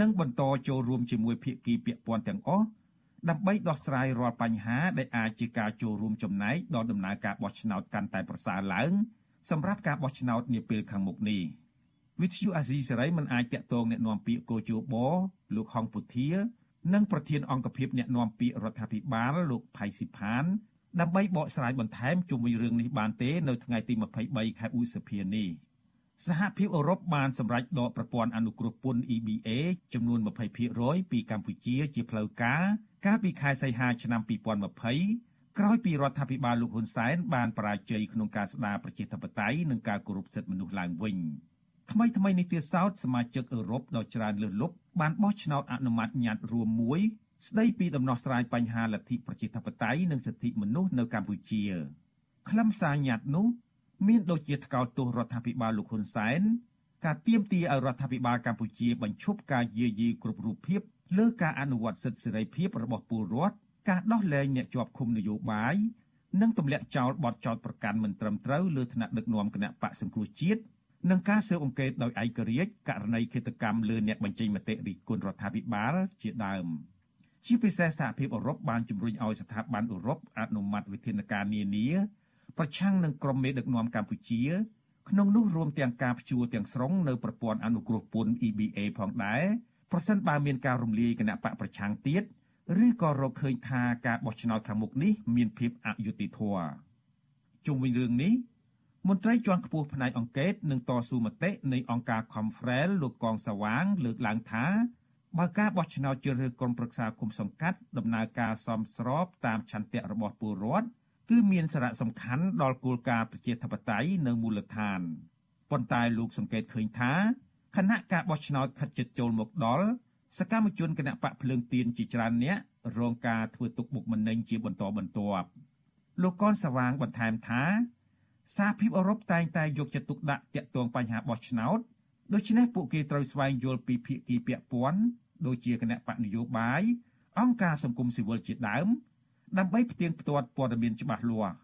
និងបន្តចូលរួមជាមួយភាគីពាក់ព័ន្ធទាំងអស់ដើម្បីដោះស្រាយរាល់បញ្ហាដែលអាចជាការចូលរួមចំណែកដល់ដំណើរការបោះឆ្នោតកាន់តែប្រសើរឡើងសម្រាប់ការបោះឆ្នោតនាពេលខាងមុខនេះ។ វិទ្យុអាស៊ីសេរីមិនអាចតាក់ទងแนะនាំពាក្យកោជបលោកហងពុធា និងប្រធានអង្គភិបអ្នកនាំពាក្យរដ្ឋាភិបាលលោកផៃស៊ីផានដើម្បីបកស្រាយបន្ថែមជុំវិញរឿងនេះបានទេនៅថ្ងៃទី23ខែឧសភានេះសហភាពអឺរ៉ុបបានសម្រេចដកប្រព័ន្ធអនុគ្រោះពន្ធ EBA ចំនួន20%ពីកម្ពុជាជាផ្លូវការកាលពីខែសីហាឆ្នាំ2020ក្រោយពីរដ្ឋាភិបាលលោកហ៊ុនសែនបានបរាជ័យក្នុងការស្ដារប្រជាធិបតេយ្យនិងការគោរពសិទ្ធិមនុស្សឡើងវិញ។ ថ្មីថ្មីនេះទៀតសោតសមាជិកអឺរ៉ុបដ៏ច្រើនលើសលប់បានបោះឆ្នោតអនុម័តញត្តិរួមមួយ ស្ដីពីដំណោះស្រាយបញ្ហាលទ្ធិប្រជាធិបតេយ្យនិងសិទ្ធិមនុស្សនៅកម្ពុជាខ្លឹមសារញត្តិនោះមានដូចជាថ្កោលទោសរដ្ឋាភិបាលលោកហ៊ុនសែនការទាមទារឲ្យរដ្ឋាភិបាលកម្ពុជាបញ្ឈប់ការយាយីគ្រប់រូបភាពលើការអនុវត្តសិទ្ធិសេរីភាពរបស់ពលរដ្ឋការដោះលែងអ្នកជាប់ឃុំនយោបាយនិងទម្លាក់ចោលបទចោទប្រកាន់មិនត្រឹមត្រូវលើថ្នាក់ដឹកនាំគណៈបកសង្គ្រោះជាតិ និងការស៊ើបអង្កេតដោយឯករាជ្យករណីឃាតកម្មលើអ្នកបញ្ចេញមតិរិះគន់រដ្ឋាភិបាលជាដើមជាពិសេសសហភាពអឺរ៉ុបបានជំរុញឲ្យស្ថាប័នអឺរ៉ុបអនុម័តវិធានការនានាប្រឆាំងនឹងក្រុមមេដឹកនាំកម្ពុជា ក្នុងនោះរួមទាំងការព្យួរទាំងស្រុងនៅប្រព័ន្ធអនុគ្រោះពន្ធ EBA ផងដែរប្រសិនបើមានការរំលាយគណៈបកប្រឆាំងទៀតឬក៏រកឃើញថាការបោះឆ្នោតខាងមុខនេះមានភាពអយុត្តិធម៌ជុំវិញរឿងនេះ មន្ត្រីជាន់ខ្ពស់ផ្នែកអង្គការនិងតស៊ូមតិនៃអង្គការ Confrel លោកកងសវាង លើកឡើងថាបើការបោះឆ្នោតជ្រើសរើសក្រុមប្រឹក្សាគុំសង្កាត់ដំណើរការសមស្របតាមឆន្ទៈរបស់ពលរដ្ឋគឺមានសារៈសំខាន់ដល់គោលការណ៍ប្រជាធិបតេយ្យនៅមូលដ្ឋានប៉ុន្តែលោកសង្កេតឃើញថាគណៈការបោះឆ្នោតខិតជិតចូលមកដល់សកម្មជនគណៈបកភ្លើងទៀនជាច្រើនអ្នករងការធ្វើទុកបុកម្នេញជាបន្តបន្ទាប់លោកកនសវាងបន្ថែមថា សហភាពអឺរ៉ុបតែងតែយកចិត្តទុកដាក់ទាក់ទងបញ្ហាបោះឆ្នោតដូច្នេះពួកគេត្រូវស្វែងយល់ពីភាគីពាក់ព័ន្ធដូចជាគណៈបកនយោបាយអង្គការសង្គមស៊ីវិលជាដើមដើម្បីផ្ទៀងផ្ទាត់ព័ត៌មានច្បាស់លាស់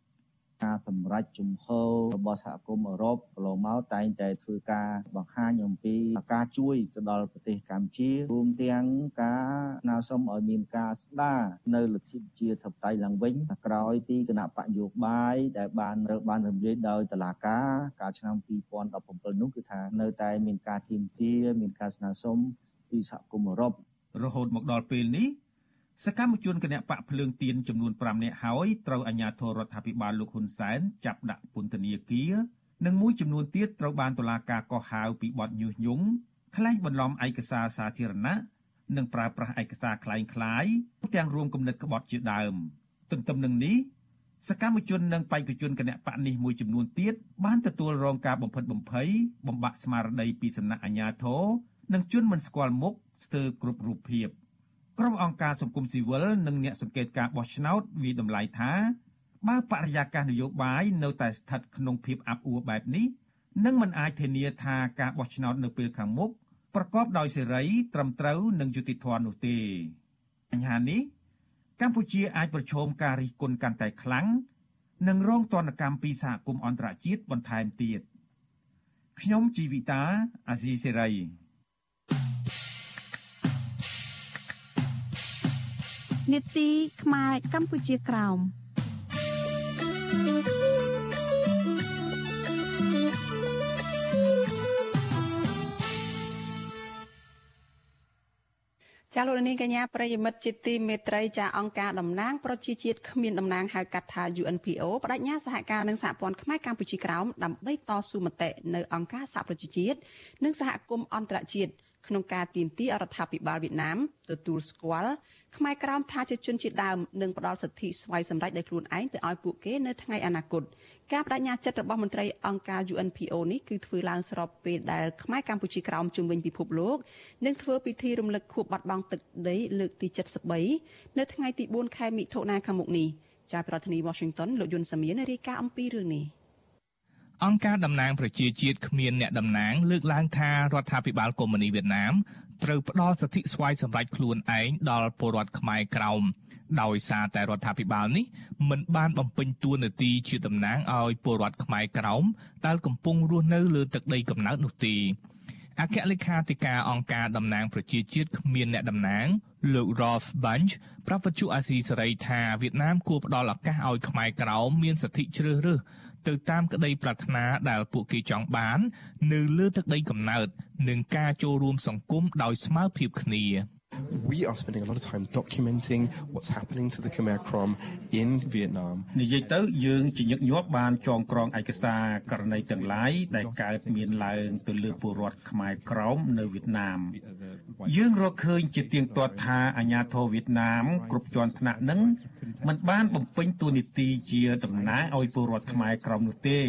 ការសម្រេចជំហររបស់សហគមន៍អឺរ៉ុបកន្លងមកតែងតែធ្វើការបង្ហាញអំពីការជួយទៅដល់ប្រទេសកម្ពុជារួមទាំងការស្នើសុំឲ្យមានការស្ដារនៅលទ្ធិជាធិបតេយ្យឡើងវិញក្រោយពីគណៈបកយោបាយដែលបានរើបានរំលាយដោយតឡាការកាលឆ្នាំ2017នោះគឺថានៅតែមានការទាមទារមានការស្នើសុំពីសហគមន៍អឺរ៉ុបរហូតមកដល់ពេលនេះ សកម្មជនគណបកភ្លើងទៀនចំនួន5នាក់ហើយត្រូវអាជ្ញាធររដ្ឋាភិបាលលោកហ៊ុនសែនចាប់ដាក់ពន្ធនាគារនិងមួយចំនួនទៀតត្រូវបានតុលាការកោះហៅពីបទញុះញង់ក្លែងបន្លំឯកសារសាធារណៈនិងប្រើប្រាស់ឯកសារក្លែងក្លាយទាំងរួមគំនិតក្បត់ជាដើមទន្ទឹមនឹងនេះសកម្មជននិងបេក្ខជនគណបកនេះមួយចំនួនទៀតបានទទួលរងការបំផិតបំភ័យបំបាក់ស្មារតីពីសំណាក់អាជ្ញាធរនិងជនមិនស្គាល់មុខស្ទើរគ្រប់រូបភាព ក្រុមអង្គការសង្គមស៊ីវិលនិងអ្នកសង្កេតការបោះឆ្នោតវិតម្លៃថាបើបរិយាកាសនយោបាយនៅតែស្ថិតក្នុងភាពអាប់អួរបែបនេះនឹងមិនអាចធានាថាការបោះឆ្នោតនៅពេលខាងមុខប្រកបដោយសេរី ត្រឹមត្រូវនិងយុត្តិធម៌នោះទេបញ្ហានេះកម្ពុជាអាចប្រឈមការរិះគន់កាន់តែខ្លាំងនិងរងទណ្ឌកម្មពីសហគមន៍អន្តរជាតិបន្ថែមទៀតខខ្ញុំជីវិតាអាស៊ីសេរី នេតិខ្មែរកម្ពុជាក្រោមចាលោកនាងកញ្ញាប្រិយមិត្តជាទីមេត្រីចាអង្គការតំណាងប្រជាជាតិគ្មានតំណាងហៅកាត់ថា UNPO បដិញ្ញាសហការនឹងសហព័ន្ធខ្មែរកម្ពុជាក្រោមដើម្បីតស៊ូមតិនៅអង្គការសហប្រជាជាតិនិងសហគមន៍អន្តរជាតិ ក្នុងការទាមទាររដ្ឋាភិបាលវៀតណាមទទួលស្គាល់ខ្មែរក្រោមថាជាជនជាតិដើមនិងផ្ដល់សិទ្ធិស្វ័យសម្រេចដោយខ្លួនឯងទៅឲ្យពួកគេនៅថ្ងៃអនាគតការបដិញ្ញាចិត្តរបស់មន្ត្រីអង្គការ UNPO នេះគឺធ្វើឡើងស្របពេលដែលខ្មែរកម្ពុជាក្រោមជំវិញពិភពលោកនឹងធ្វើពិធីរំលឹកខួបបាត់បង់ទឹកដីលើកទី73នៅថ្ងៃទី4ខែមិថុនាខាងមុខនេះចាប្រធានាធិបតី Washington លោកយុនសាមៀនរាយការណ៍អំពីរឿងនេះ អង្គការតំណាងប្រជាជាតិគ្មានអ្នកតំណាងលើកឡើងថារដ្ឋាភិបាលកុម្មុយនីវៀតណាមត្រូវផ្ដល់សិទ្ធិស្វ័យសម្រេចខ្លួនឯងដល់ពលរដ្ឋខ្មែរក្រោមដោយសារតែរដ្ឋាភិបាលនេះមិនបានបំពេញតួនាទីជាតំណាងឲ្យពលរដ្ឋខ្មែរក្រោមដែលកំពុងរស់នៅលើទឹកដីកំណើតនោះទេអគ្គលេខាធិការអង្គការតំណាងប្រជាជាតិគ្មានអ្នកតំណាងលោក Rolf Bunch ប្រាប់វិទ្យុអាស៊ីសេរីថាវៀតណាមគួរផ្ដល់ឱកាសឲ្យខ្មែរក្រោមមានសិទ្ធិជ្រើសរើស ទៅតាមក្តីប្រាថ្នាដែលពួកគេចង់បាន នៅលើទឹកដីកំណើត និងការចូលរួមសង្គមដោយស្មើភាពគ្នា we are spending a lot of time documenting what's happening to the Khmer Krom in Vietnam និយាយទៅយើងជាញឹកញាប់បានចងក្រងឯកសារករណីទាំងឡាយដែលកើតមានឡើងទៅលើពលរដ្ឋខ្មែរក្រមនៅវៀតណាមយើងរកឃើញជាទៀងទាត់ថាអាញាធរវៀតណាមគ្រប់ជាន់ថ្នាក់នឹងមិនបានបំពេញតួនាទីជាតំណាងឲ្យពលរដ្ឋខ្មែរក្រមនោះទេ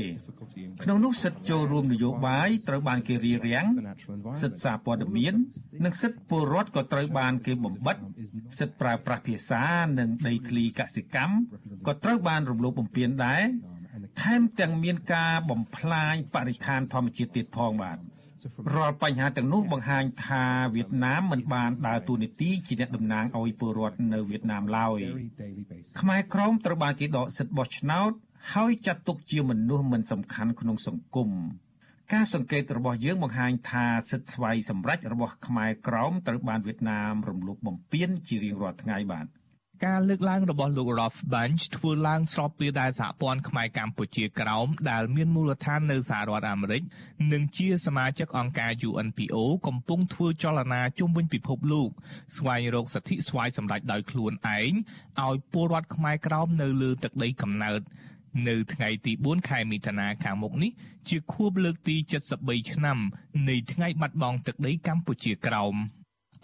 ក្នុងនោះសិទ្ធិចូលរួមនយោបាយត្រូវបានគេរារាំងសិទ្ធិសារព័ត៌មាន និងសិទ្ធិពលរដ្ឋក៏ត្រូវបានគេបំបិតសិទ្ធិប្រើប្រាស់ភាសានិងដីធ្លីកសិកម្មក៏ត្រូវបានរំលោភបំពានដែរថែមទាំងមានការបំផ្លាញបរិស្ថានធម្មជាតិទៀតផងបាទរាល់បញ្ហាទាំងនោះបង្ហាញថាវៀតណាមមិនបានដើរតួនាទីជាអ្នកតំណាងឲ្យពលរដ្ឋនៅវៀតណាមឡើយខ្មែរក្រមត្រូវបានគេដកសិទ្ធិបោះឆ្នោតហើយចាត់ទុកជាមនុស្សមិនសំខាន់ក្នុងសង្គម ការសង្កេតរបស់យើងបង្ហាញថាសិទ្ធិស្វ័យសម្រេចរបស់ខ្មែរក្រមត្រូវបានវៀតណាមរំលោភបំពានជារៀងរាល់ថ្ងៃបាទការលើកឡើងរបស់លោក Rolf Bunch ធ្វើឡើងស្របពេលដែលសហព័ន្ធខ្មែរកម្ពុជាក្រោមដែលមានមូលដ្ឋាននៅសហរដ្ឋអាមេរិកនិងជាសមាជិកអង្គការ UNPO កំពុងធ្វើចលនាជុំវិញពិភពលោកស្វែងរកសិទ្ធិស្វ័យសម្រេចដោយខ្លួនឯងឲ្យពលរដ្ឋខ្មែរក្រោមនៅលើទឹកដីកំណើត នៅថ្ងៃទី4ខែមិថុនាខាងមុខនេះជាខួបលើកទី73ឆ្នាំនៃថ្ងៃបាត់បង់ទឹកដីកម្ពុជាក្រោម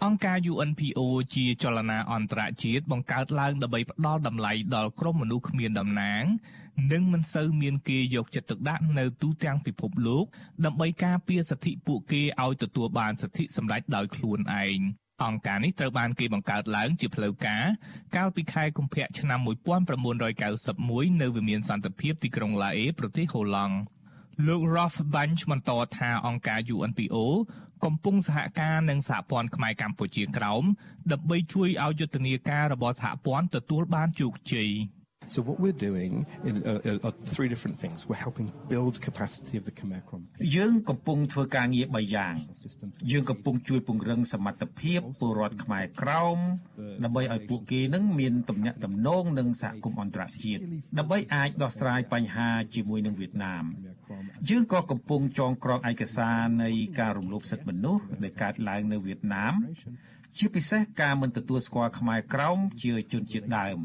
អង្គការ UNPO ជាចលនាអន្តរជាតិបង្កើតឡើងដើម្បីផ្ដល់តម្លៃដល់ក្រុមមនុស្សគ្មានតំណាង និងមិនសូវមានគេយកចិត្តទុកដាក់នៅទូទាំងពិភពលោក ដើម្បីការពារសិទ្ធិពួកគេឲ្យទទួលបានសិទ្ធិសម្រេចដោយខ្លួនឯង អង្គការនេះត្រូវបានគេបង្កើតឡើងជាផ្លូវការកាលពីខែកុម្ភៈឆ្នាំ1991នៅវិមានសន្តិភាពទីក្រុងឡាអេប្រទេសហូឡង់លោក Rolf Bunch បន្តថាអង្គការ UNPO កំពុងសហការនឹងសហព័ន្ធខ្មែរកម្ពុជាក្រោមដើម្បីជួយឲ្យយុទ្ធនាការរបស់សហព័ន្ធទទួលបានជោគជ័យ។ So what we're doing in, uh, are three different things. We're helping build capacity of the Khmer Krom. យើងកំពុងធ្វើការងារ3យ៉ាងយើងកំពុងជួយពង្រឹងសមត្ថភាពពលរដ្ឋខ្មែរក្រោមដើម្បីឲ្យពួកគេនឹងមានទំនាក់ទំនងនឹងសហគមន៍អន្តរជាតិដើម្បីអាចដោះស្រាយបញ្ហាជាមួយនឹងវៀតណាមយើងក៏កំពុងចងក្រងឯកសារនៃការរំលោភសិទ្ធិមនុស្សដែលកើតឡើងនៅវៀតណាមជាពិសេសការមិនទទួលស្គាល់ខ្មែរក្រោមជាជនជាតិដើម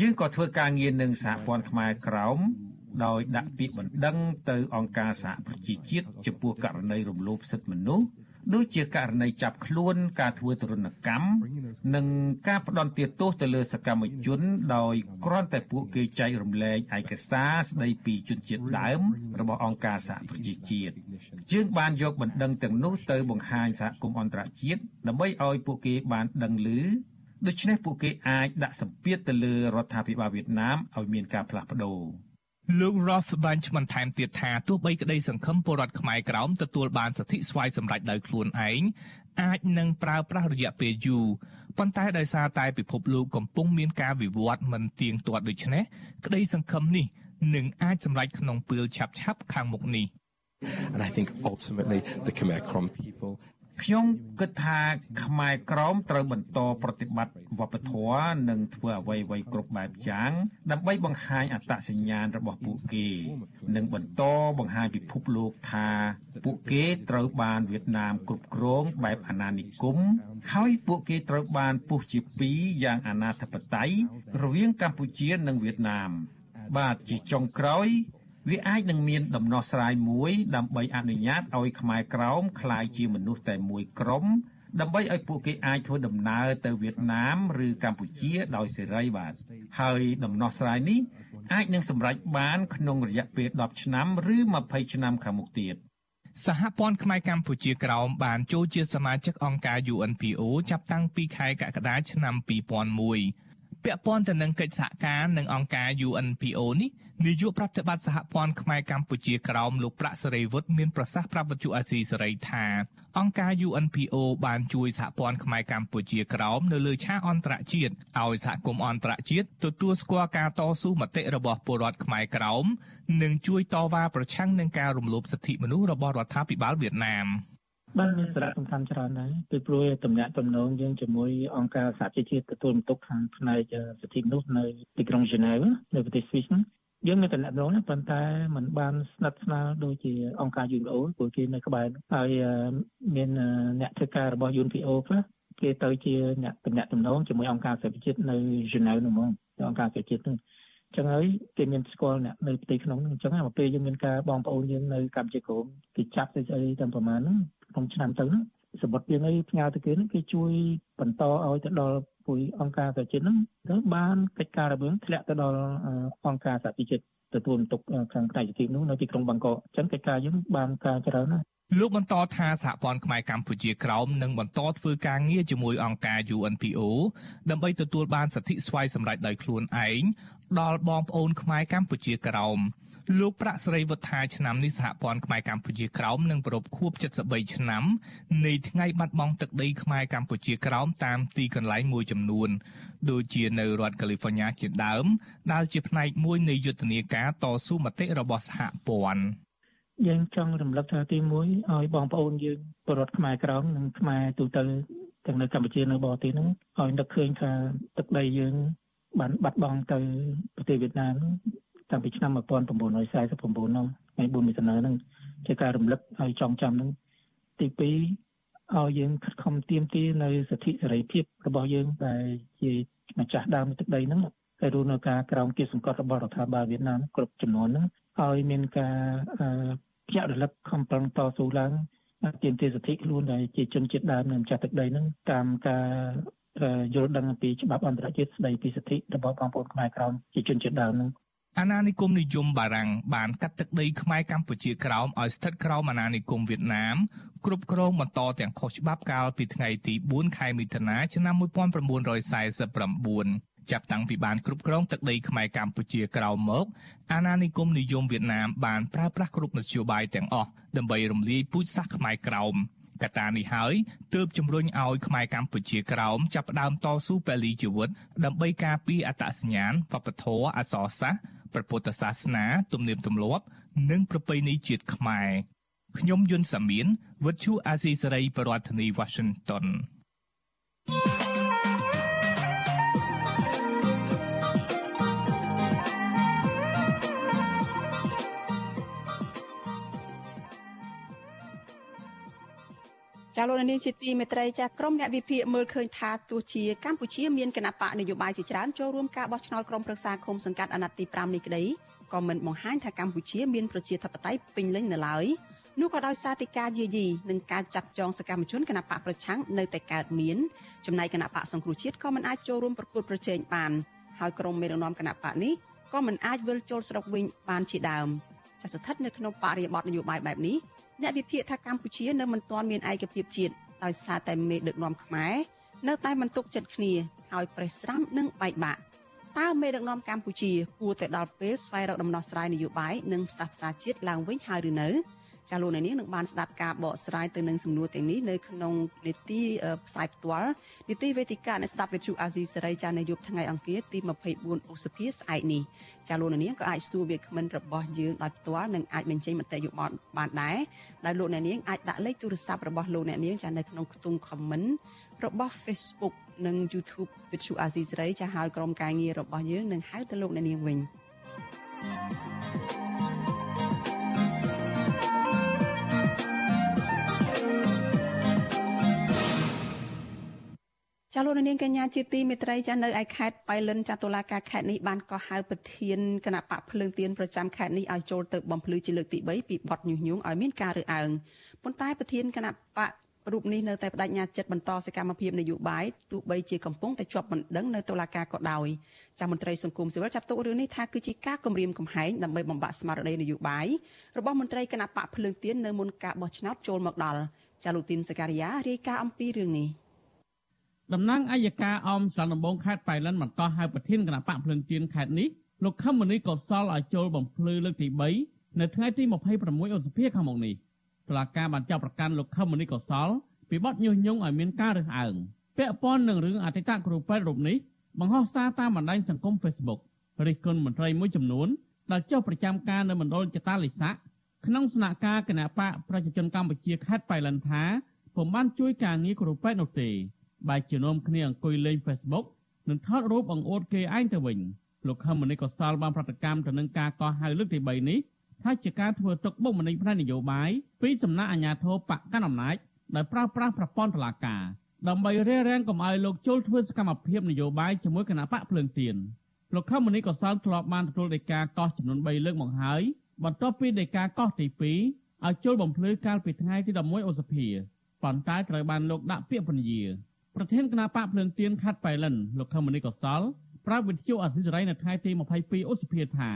យើងក៏ធ្វើការងារនឹងសហព័ន្ធខ្មែរក្រោមដោយដាក់ពាក្យបណ្ដឹងទៅអង្គការសហប្រជាជាតិចំពោះករណីរំលោភសិទ្ធិមនុស្សដូចជាករណីចាប់ខ្លួនការធ្វើទរណកម្មនិងការផ្ដន់ទាទោសទៅលើសកម្មជន ដោយគ្រាន់តែពួកគេចែករំលែកឯកសារស្ដីពីជនជាតិដើម របស់អង្គការសហប្រជាជាតិយើងបានយកបណ្ដឹងទាំងនោះទៅបង្ហាញសហគមន៍អន្តរជាតិដើម្បីឲ្យពួកគេបានដឹងឮ ដូច្នេះពួកគេអាចដាក់សម្ពាធទៅលើរដ្ឋាភិបាលវៀតណាមឲ្យមានការផ្លាស់ប្ដូរលោក Roth បានបន្ថែមទៀតថាទោះបីក្តីសង្ឃឹមពលរដ្ឋខ្មែរក្រោមទទួលបានសិទ្ធិស្វ័យសម្រេចដោយខ្លួនឯងអាចនឹងប្រើប្រាស់រយៈពេលយូរប៉ុន្តែដោយសារតែពិភពលោកកំពុងមានការវិវត្តមិនទៀងទាត់ដូច្នេះក្តីសង្ឃឹមនេះនឹងអាចសម្រេចក្នុងពេលឆាប់ៗខាងមុខនេះ And I think ultimately the Khmer Krom people ខ្ញុំគិតថាខ្មែរក្រមត្រូវបន្តប្រតិបត្តិវប្បធម៌និងធ្វើអ្វីៗគ្រប់បែបយ៉ាងដើម្បីបង្ហាញអត្តសញ្ញាណរបស់ពួកគេ និងបន្តបង្ហាញពិភពលោកថាពួកគេត្រូវបានវៀតណាមគ្រប់គ្រងបែបអាណានិគមហើយពួកគេត្រូវបានពុះជាពីរយ៉ាងអនាធិបតេយ្យរវាងកម្ពុជានិងវៀតណាម បាទជាចុងក្រោយ វាអាចនឹងមានដំណោះស្រាយមួយដើម្បីអនុញ្ញាតឲ្យខ្មែរក្រោមក្លាយជាមនុស្សតែមួយក្រុមដើម្បីឲ្យពួកគេអាចធ្វើដំណើរទៅវៀតណាមឬកម្ពុជាដោយសេរីបាទហើយដំណោះស្រាយនេះអាចនឹងសម្រេចបានក្នុងរយៈពេល10ឆ្នាំឬ20ឆ្នាំខាងមុខទៀតសហព័ន្ធខ្មែរកម្ពុជាក្រោមបានចូលជាសមាជិកអង្គការ UNPO ចាប់តាំងពីខែកក្កដាឆ្នាំ2001 ពាក់ព័ន្ធទៅនឹងកិច្ចសហការនឹងអង្គការ UNPO នេះនាយកប្រតិបត្តិសហព័ន្ធខ្មែរកម្ពុជាក្រោមលោកប្រាក់សេរីវុឌ្ឍមានប្រសាសន៍ប្រាប់វិទ្យុអាស៊ីសេរីថាអង្គការ UNPO បានជួយសហព័ន្ធខ្មែរកម្ពុជាក្រោមនៅលើឆាកអន្តរជាតិឲ្យសហគមន៍អន្តរជាតិទទួលស្គាល់ការតស៊ូមតិរបស់ពលរដ្ឋខ្មែរក្រោមនិងជួយតវ៉ាប្រឆាំងនឹងការរំលោភសិទ្ធិមនុស្សរបស់រដ្ឋាភិបាលវៀតណាម បានមានសារៈសំខាន់ច្រើនដែរពីព្រោះតំណាក់តំណងយើងជាមួយអង្គការសហជីវជាតិទទួលបន្ទុកខាងផ្នែកសិទ្ធិមនុស្សនៅទីក្រុងហ្សឺណែវនៅប្រទេសស្វីសយើងមានតំណែងណាប៉ុន្តែมันបានស្និទ្ធស្នាលដូចជាអង្គការ UNO ព្រោះគេនៅក្បែរហើយមានអ្នកធ្វើការរបស់ UNPO ខ្លះគេទៅជាអ្នកតំណែងតំណងជាមួយអង្គការសហប្រជាជាតិនៅហ្សឺណែវនោះហ្មងអង្គការសហជាតិនោះ ចឹងហើយគេមានស្គាល់អ្នកនៅផ្ទៃក្នុងហ្នឹងអញ្ចឹងមកពេលយើងមានការបងប្អូនយើងនៅកម្ពុជាក្រមគេចាប់ទៅស្អីតាមប្រហែលហ្នឹងក្នុងឆ្នាំទៅហ្នឹងសម្បត្តិយើងអីផ្ញើទៅគេហ្នឹងគេជួយបន្តឲ្យទៅដល់ពួយអង្គការសហជាតិហ្នឹងទៅបានកិច្ចការរបស់ធ្លាក់ទៅដល់អង្គការសហជាតិទទួលបន្ទុកខាងផ្នែកជីវនោះនៅទីក្រុងបាងកកអញ្ចឹងកិច្ចការយើងបានការច្រើនណាស់លោកបន្តថាសហព័ន្ធខ្មែរកម្ពុជាក្រោមនឹងបន្តធ្វើការងារជាមួយអង្គការ UNPO ដើម្បីទទួលបានសិទ្ធិស្វ័យសម្រេចដោយខ្លួនឯង ដល់បងប្អូនខ្មែរកម្ពុជាក្រោមលោកប្រាក់ស្រីវុធាឆ្នាំនេះសហព័ន្ធខ្មែរកម្ពុជាក្រោមនឹងប្រពខួប73ឆ្នាំនៃថ្ងៃបាត់បង់ទឹកដីខ្មែរកម្ពុជាក្រោមតាមទីកន្លែងមួយចំនួនដូចជានៅរដ្ឋកាលីហ្វ័រញ៉ាជាដើមដែលជាផ្នែកមួយនៃយុទ្ធនាការតស៊ូមតិរបស់សហព័ន្ធយើងចង់រំលឹកថាទី1ឲ្យបងប្អូនយើងពលរដ្ឋខ្មែរក្រោមនិងខ្មែរទូទៅទាំងនៅកម្ពុជានៅបរទេសហ្នឹងឲ្យនឹកឃើញថាទឹកដីយើង បានបាត់បង់ទៅប្រទេសវៀតណាមតាំងពីឆ្នាំ1949នោះថ្ងៃ4មិថុនាហ្នឹងជាការរំលឹកឲ្យចងចាំហ្នឹងទី2ឲ្យយើងខិតខំទៀមទានៅសិទ្ធិសេរីភាពរបស់យើងដែលជាម្ចាស់ដើមទឹកដីហ្នឹងហើយរួមនៅការក្រោមគៀសង្កត់របស់រដ្ឋាភិបាលវៀតណាមគ្រប់ចំនួនហ្នឹងឲ្យមានការភ្ញាក់រលឹកខំប្រឹងតស៊ូឡើងទាមទារសិទ្ធិខ្លួនដែលជាជនជាតិដើមនៅម្ចាស់ទឹកដីហ្នឹងតាមការ យល់ដឹងពីច្បាប់អន្តរជាតិស្ដីពីសិទ្ធិរបស់បងប្អូនខ្មែរក្រោមជាជនជាតិដើមហ្នឹងអាណានិគមនិយមបារាំងបានកាត់ទឹកដីខ្មែរកម្ពុជាក្រោមឲ្យស្ថិតក្រោមអាណានិគមវៀតណាមគ្រប់គ្រងបន្តទាំងខុសច្បាប់កាលពីថ្ងៃទី4ខែមិថុនាឆ្នាំ1949ចាប់តាំងពីបានគ្រប់គ្រងទឹកដីខ្មែរកម្ពុជាក្រោមមកអាណានិគមនិយមវៀតណាមបានប្រើប្រាស់គ្រប់មធ្យោបាយទាំងអស់ដើម្បីរំលាយពូជសាសន៍ខ្មែរក្រោម កត្តានេះហើយទើបជំរុញឲ្យខ្មែរកម្ពុជាក្រោមចាប់ផ្ដើមតស៊ូពលីជីវិត ដើម្បីការពារអត្តសញ្ញាណវប្បធម៌អក្សរសាស្ត្រព្រះពុទ្ធសាសនា ទំនៀមទម្លាប់ និងប្រពៃណីជាតិខ្មែរខ្ញុំយុនសាមៀនវិទ្យុអាស៊ីសេរីប្រធានាធិបតី Washington ចាលោកនាងជាទីមេត្រីចាក្រមអ្នកវិភាគមើលឃើញថាទោះជាកម្ពុជាមានគណៈបកនយោបាយជាច្រើនចូលរួមការបោះឆ្នោតក្រុមប្រឹក្សាឃុំសង្កាត់អាណត្តិទី5នេះក្តីក៏មិនបង្ហាញថាកម្ពុជាមានប្រជាធិបតេយ្យពេញលេញនៅឡើយនោះក៏ដោយសារតែការយាយីនិងការចាប់ចងសកម្មជនគណៈបកប្រឆាំងនៅតែកើតមានចំណែកគណៈបកសង្គ្រោះជាតិក៏មិនអាចចូលរួមប្រកួតប្រជែងបានហើយក្រុមមេដឹកនាំគណៈបកនេះក៏មិនអាចវិលចូលស្រុកវិញបានជាដើមចាស្ថិតនៅក្នុងបរិបទនយោបាយបែបនេះ អ្នកវិភាគថាកម្ពុជានៅមិនទាន់មានឯកភាពជាតិដោយសារតែមេដឹកនាំខ្មែរនៅតែមិនទុកចិត្តគ្នាហើយប្រេះស្រាំនិងបែកបាក់តើមេដឹកនាំកម្ពុជាគួរតែដល់ពេលស្វែងរកដំណោះស្រាយនយោបាយនិងផ្សះផ្សាជាតិឡើងវិញហើយឬនៅ ចាលោកអ្នកនាងនឹងបានស្ដាប់ការបកស្រាយទៅនឹងសំណួរទាំងនេះនៅក្នុងនីតិផ្សាយផ្ទាល់នីតិវេទិកាអ្នកស្ដាប់វិទ្យុអាស៊ីសេរីចានៅយប់ថ្ងៃអង្គារទី24ឧសភាស្អែកនេះចាលោកអ្នកនាងក៏អាចស្ទួវាគ្មិនរបស់យើងដោយផ្ទាល់និងអាចបញ្ចេញមតិយោបល់បានដែរដោយលោកអ្នកនាងអាចដាក់លេខទូរស័ព្ទរបស់លោកអ្នកនាងចានៅក្នុងខ្ទង់ comment របស់ Facebook និង YouTube វិទ្យុអាស៊ីសេរីចាហើយក្រុមការងាររបស់យើងនឹងហៅទៅលោកអ្នកនាងវិញ thank you ចាលោកនាងកញ្ញាជាទីមេត្រីចានៅឯខេត្តបៃលិនចាតុលាការខេត្តនេះបានកោះហៅប្រធានគណៈបកភ្លើងទៀនប្រចាំខេត្តនេះឲ្យចូលទៅបំភ្លឺជាលើកទី3ពីបទញុះញង់ឲ្យមានការរើសអើងប៉ុន្តែប្រធានគណៈបករូបនេះនៅតែបដិញ្ញាចិត្តបន្តសកម្មភាពនយោបាយទោះបីជាកំពុងតែជាប់បណ្ដឹងនៅតុលាការក៏ដោយចាមន្ត្រីសង្គមស៊ីវិលចាត់ទុករឿងនេះថាគឺជាការគំរាមកំហែងដើម្បីបំបាក់ស្មារតីនយោបាយរបស់មន្ត្រីគណៈបកភ្លើងទៀននៅមុនការបោះឆ្នោតចូលមកដល់ចាលោកទីនសការីយ៉ារាយការណ៍អំពីរឿងនេះ តំណាងអัยការអមស្រុកដំបងខេត្តបៃលិនបន្តហៅប្រធានគណៈបកភ្លឹងទៀនខេត្តនេះលោកខឹមមនីកុសលឲ្យចូលបំភ្លឺលើកទី3នៅថ្ងៃទី26ឧសភាខាងមុខនេះតុលាការបានចាប់ប្រកាន់លោកខឹមមនីកុសលពីបទញុះញង់ឲ្យមានការរើសអើងពាក់ព័ន្ធនឹងរឿងអតីតគ្រូពេទ្យរូបនេះបង្ហោះសារតាមបណ្ដាញសង្គម Facebook រិះគន់មន្ត្រីមួយចំនួនដែលចុះប្រចាំការនៅមណ្ឌលចតាលិស័កក្នុងស្នាក់ការគណៈបកប្រជាជនកម្ពុជាខេត្តបៃលិនថាពុំបានជួយការងារគ្រូពេទ្យនោះទេ បែរជានាំគ្នាអង្គុយលេង Facebook និងថតរូបបង្អួតគេឯងទៅវិញលោកខឹមមនីកសលបានប្រតិកម្មទៅនឹងការកោះហៅលើកទី3នេះថាជាការធ្វើទុកបុកម្នេញផ្នែកនយោបាយពីសំណាក់អាជ្ញាធរបកកណ្ដាលអំណាចដោយប្រើប្រាស់ប្រព័ន្ធតុលាការដើម្បីរារាំងកុំឲ្យលោកចូលធ្វើសកម្មភាពនយោបាយជាមួយគណៈបកភ្លើងទៀនលោកខឹមមនីកសលធ្លាប់បានទទួលដីកាកោះចំនួន3លើកមកហើយបន្ទាប់ពីដីកាកោះទី2ឲ្យចូលបំភ្លឺកាលពីថ្ងៃទី11ឧសភាប៉ុន្តែត្រូវបានលោកដាក់ពាក្យពន្យា ប្រធានគណៈបកភ្លើងទៀនខេត្តបៃលិនលោកខមនីកសលប្រាប់វិទ្យុអសិរ័យនៅថ្ងៃទី22ឧសភាថា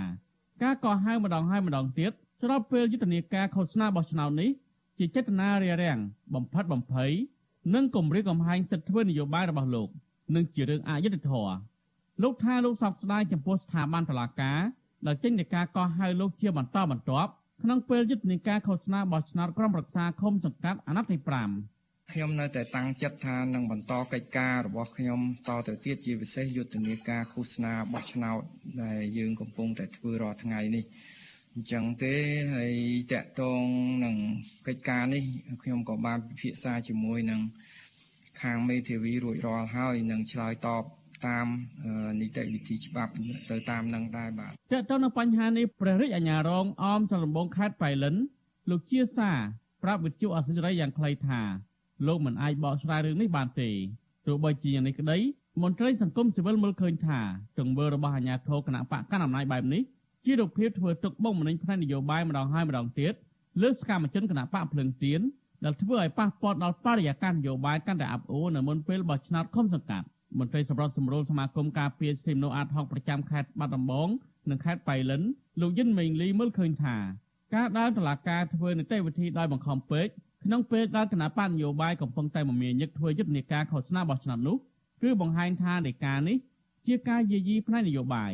ការកោះហៅម្ដងហើយម្ដងទៀតស្របពេលយុទ្ធនាការឃោសនាបោះឆ្នោតនេះជាចេតនារារាំងបំផិតបំភ័យនិងគម្រាមកំហែងសិទ្ធិធ្វើនយោបាយរបស់លោកនិងជារឿងអយុត្តិធម៌លោកថាលោកសោកស្ដាយចំពោះស្ថាប័នតុលាការដែលចេញនៃការកោះហៅលោកជាបន្តបន្ទាប់ក្នុងពេលយុទ្ធនាការឃោសនាបោះឆ្នោតក្រុមប្រឹក្សាឃុំសង្កាត់អាណត្តិទី5 ខ្ញុំនៅតែតាំងចិត្តថានឹងបន្តកិច្ចការរបស់ខ្ញុំតទៅទៀតជាពិសេសយុទ្ធនាការឃោសនាបោះឆ្នោតដែលយើងកំពុងតែធ្វើរាល់ថ្ងៃនេះអញ្ចឹងទេហើយតកតងនឹងកិច្ចការនេះខ្ញុំក៏បានពិភាក្សាជាមួយនឹងខាងមេធាវីរួចរាល់ហើយនឹងឆ្លើយតបតាមនីតិវិធីច្បាប់ទៅតាមនឹងដែរបាទតើតើនៅបញ្ហានេះព្រះរាជអាជ្ញារងអមចលំបងខេត្តបៃលិនលោកជាសាប្រាប់វិទ្យុអសិរ័យយ៉ាងខ្លីថា លោកមិនអាចបកស្រាយរឿងនេះបានទេទោះបីជាយ៉ាងនេះក្តីមន្ត្រីសង្គមស៊ីវិលមើលឃើញថាទង្វើរបស់អាជ្ញាធរគណៈបកកណ្ដាលអំណាចបែបនេះជារូបភាពធ្វើទុកបុកម្នេញផ្នែកនយោបាយម្ដងហើយម្ដងទៀតលើសកម្មជនគណៈបកភ្លឹងទៀនដែលធ្វើឲ្យប៉ះពាល់ដល់បរិយាកាសនយោបាយកាន់តែអាប់អួរនៅមុនពេលបោះឆ្នោតឃុំសង្កាត់មន្ត្រីសម្របសម្រួលសមាគមការពារសិទ្ធិមនុស្សអាតហុកប្រចាំខេត្តបាត់ដំបងនិងខេត្តបៃលិនលោកយិនមេងលីមើលឃើញថាការដើរតឡាការធ្វើនីតិវិធីដោយបង្ខំពេក ក្នុងពេលដែលគណៈបញ្ញយោបាយកំពុងតែមមាញឹកធ្វើយុទ្ធនាការឃោសនាបោះឆ្នោតនោះគឺបង្ហាញថានៃការនេះជាការយាយីផ្នែកនយោបាយ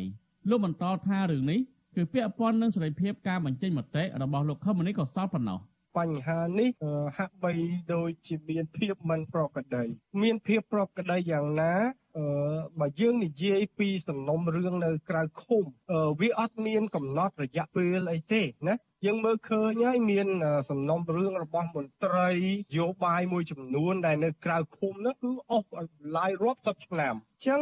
លោកបន្តថារឿងនេះគឺពាក់ព័ន្ធនឹងសេរីភាពការបញ្ចេញមតិរបស់លោកខមនីកសលប៉ុណ្ណោះបញ្ហានេះហាក់បីដូចជាមានភាពមិនប្រក្រតីមានភាពប្រក្រតីយ៉ាងណាអឺ បើយើងនិយាយពីសំណុំរឿងនៅក្រៅឃុំវាអត់មានកំណត់រយៈពេលអីទេណាយើងមើលឃើញហើយមានសំណុំរឿងរបស់មន្ត្រីយោបាយមួយចំនួនដែលនៅក្រៅឃុំនោះគឺអស់ឡាយរាប់សិបឆ្នាំចឹង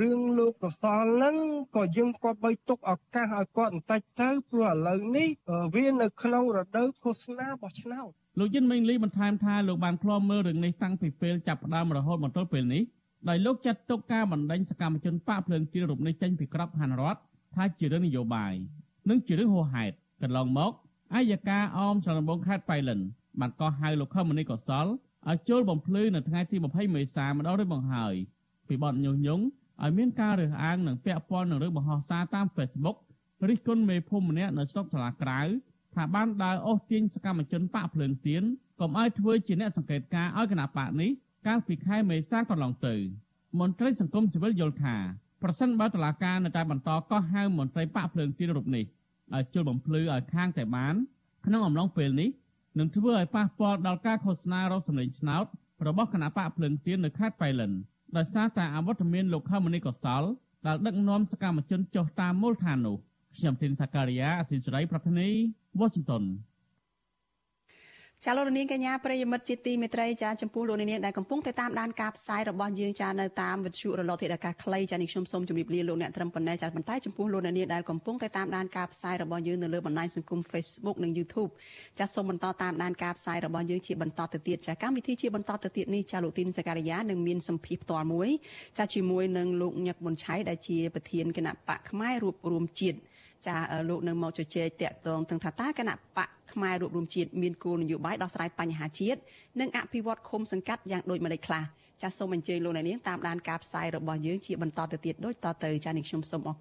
រឿងលោកកសលហ្នឹងក៏យើងគាត់បីទុកឱកាសឲ្យគាត់បន្តិចទៅព្រោះឥឡូវនេះវានៅក្នុងរដូវឃោសនាបោះឆ្នោតលោកយិនមេងលីបន្ថែមថាលោកបានឃ្លាំមើលរឿងនេះតាំងពីពេលចាប់ផ្ដើមរហូតមកទល់ពេលនេះ ដោយលោកចាត់ទុកការបណ្ដេញសកម្មជនបកភ្លើងទីរូបនេះចេញពីក្របខ័ណ្ឌរដ្ឋថាជារឿងនយោបាយនិងជារឿងហួសហេតុកន្លងមកអាយកាអមចលនបងខេត្តបៃលិនបានកោះហៅលោកខមនីកសលឲ្យចូលបំភ្លឺនៅថ្ងៃទី20មេសាម្ដងរួចមកហើយពីបទញុះញង់ឲ្យមានការរើសអើងនិងពាក់ព័ន្ធនឹងរឿងបង្ហោះសារតាម Facebook រិះគន់មេភូមិម្នាក់នៅស្រុកសាលាក្រៅថាបានដើរអូសទាញសកម្មជនបកភ្លើងទៀនកុំឲ្យធ្វើជាអ្នកសង្កេតការឲ្យគណៈបកនេះ កាលពីខែមេសាកន្លងទៅមន្ត្រីសង្គមស៊ីវិលយល់ថាប្រសិនបើតុលាការនៅតែបន្តកោះហៅមន្ត្រីបកភ្លើងទៀនរូបនេះឲ្យជុលបំភ្លឺឲ្យខាងតែបានក្នុងអំឡុងពេលនេះនឹងធ្វើឲ្យប៉ះពាល់ដល់ការឃោសនារកសម្លេងឆ្នោតរបស់គណៈបកភ្លឹងទៀននៅខេត្តបៃលិនដោយសារតែអវត្តមានលោកខមនីកសលដែលដឹកនាំសកម្មជនចុះតាមមូលដ្ឋាននោះខ្ញុំធីនសាការីយ៉ាអសិលសេរីប្រធានីវ៉ាស៊ីនតោន ចាលោកនាងកញ្ញាប្រិយមិត្តជាទីមេត្រីចាចំពោះលោកនាងដែលកំពុងតែតាមដានការផ្សាយរបស់យើងចានៅតាមវិទ្យុរលកធាតុអាកាសខ្លីចានេះខ្ញុំសូមជម្រាបលាលោកអ្នកត្រឹមប៉ុណ្ណេះចាប៉ុន្តែចំពោះលោកនាងដែលកំពុងតែតាមដានការផ្សាយរបស់យើងនៅលើបណ្ដាញសង្គម Facebook និង YouTube ចាសូមបន្តតាមដានការផ្សាយរបស់យើងជាបន្តទៅទៀតចាកម្មវិធីជាបន្តទៅទៀតនេះចាលោកទីនសការីយ៉ានឹងមានសម្ភារផ្ទាល់មួយចាជាមួយនឹងលោកញឹកមុនឆៃដែលជាប្រធានគណៈបកផ្នែករួបរวมជាតិ ចាលោកនៅមកជជែកតាក់ទងទាំងថាតើគណៈបកខ្មែររួបរวมជាតិមានគោលនយោបាយដោះស្រាយបញ្ហាជាតិនិងអភិវឌ្ឍឃុំសង្កាត់យ៉ាងដូចម្តេចខ្លះចាសសូមអញ្ជើញលោកអ្នកនាងតាមដានការផ្សាយរបស់យើងជាបន្តទៅទៀតដូចតទៅចានេះខ្ញុំសូមអរ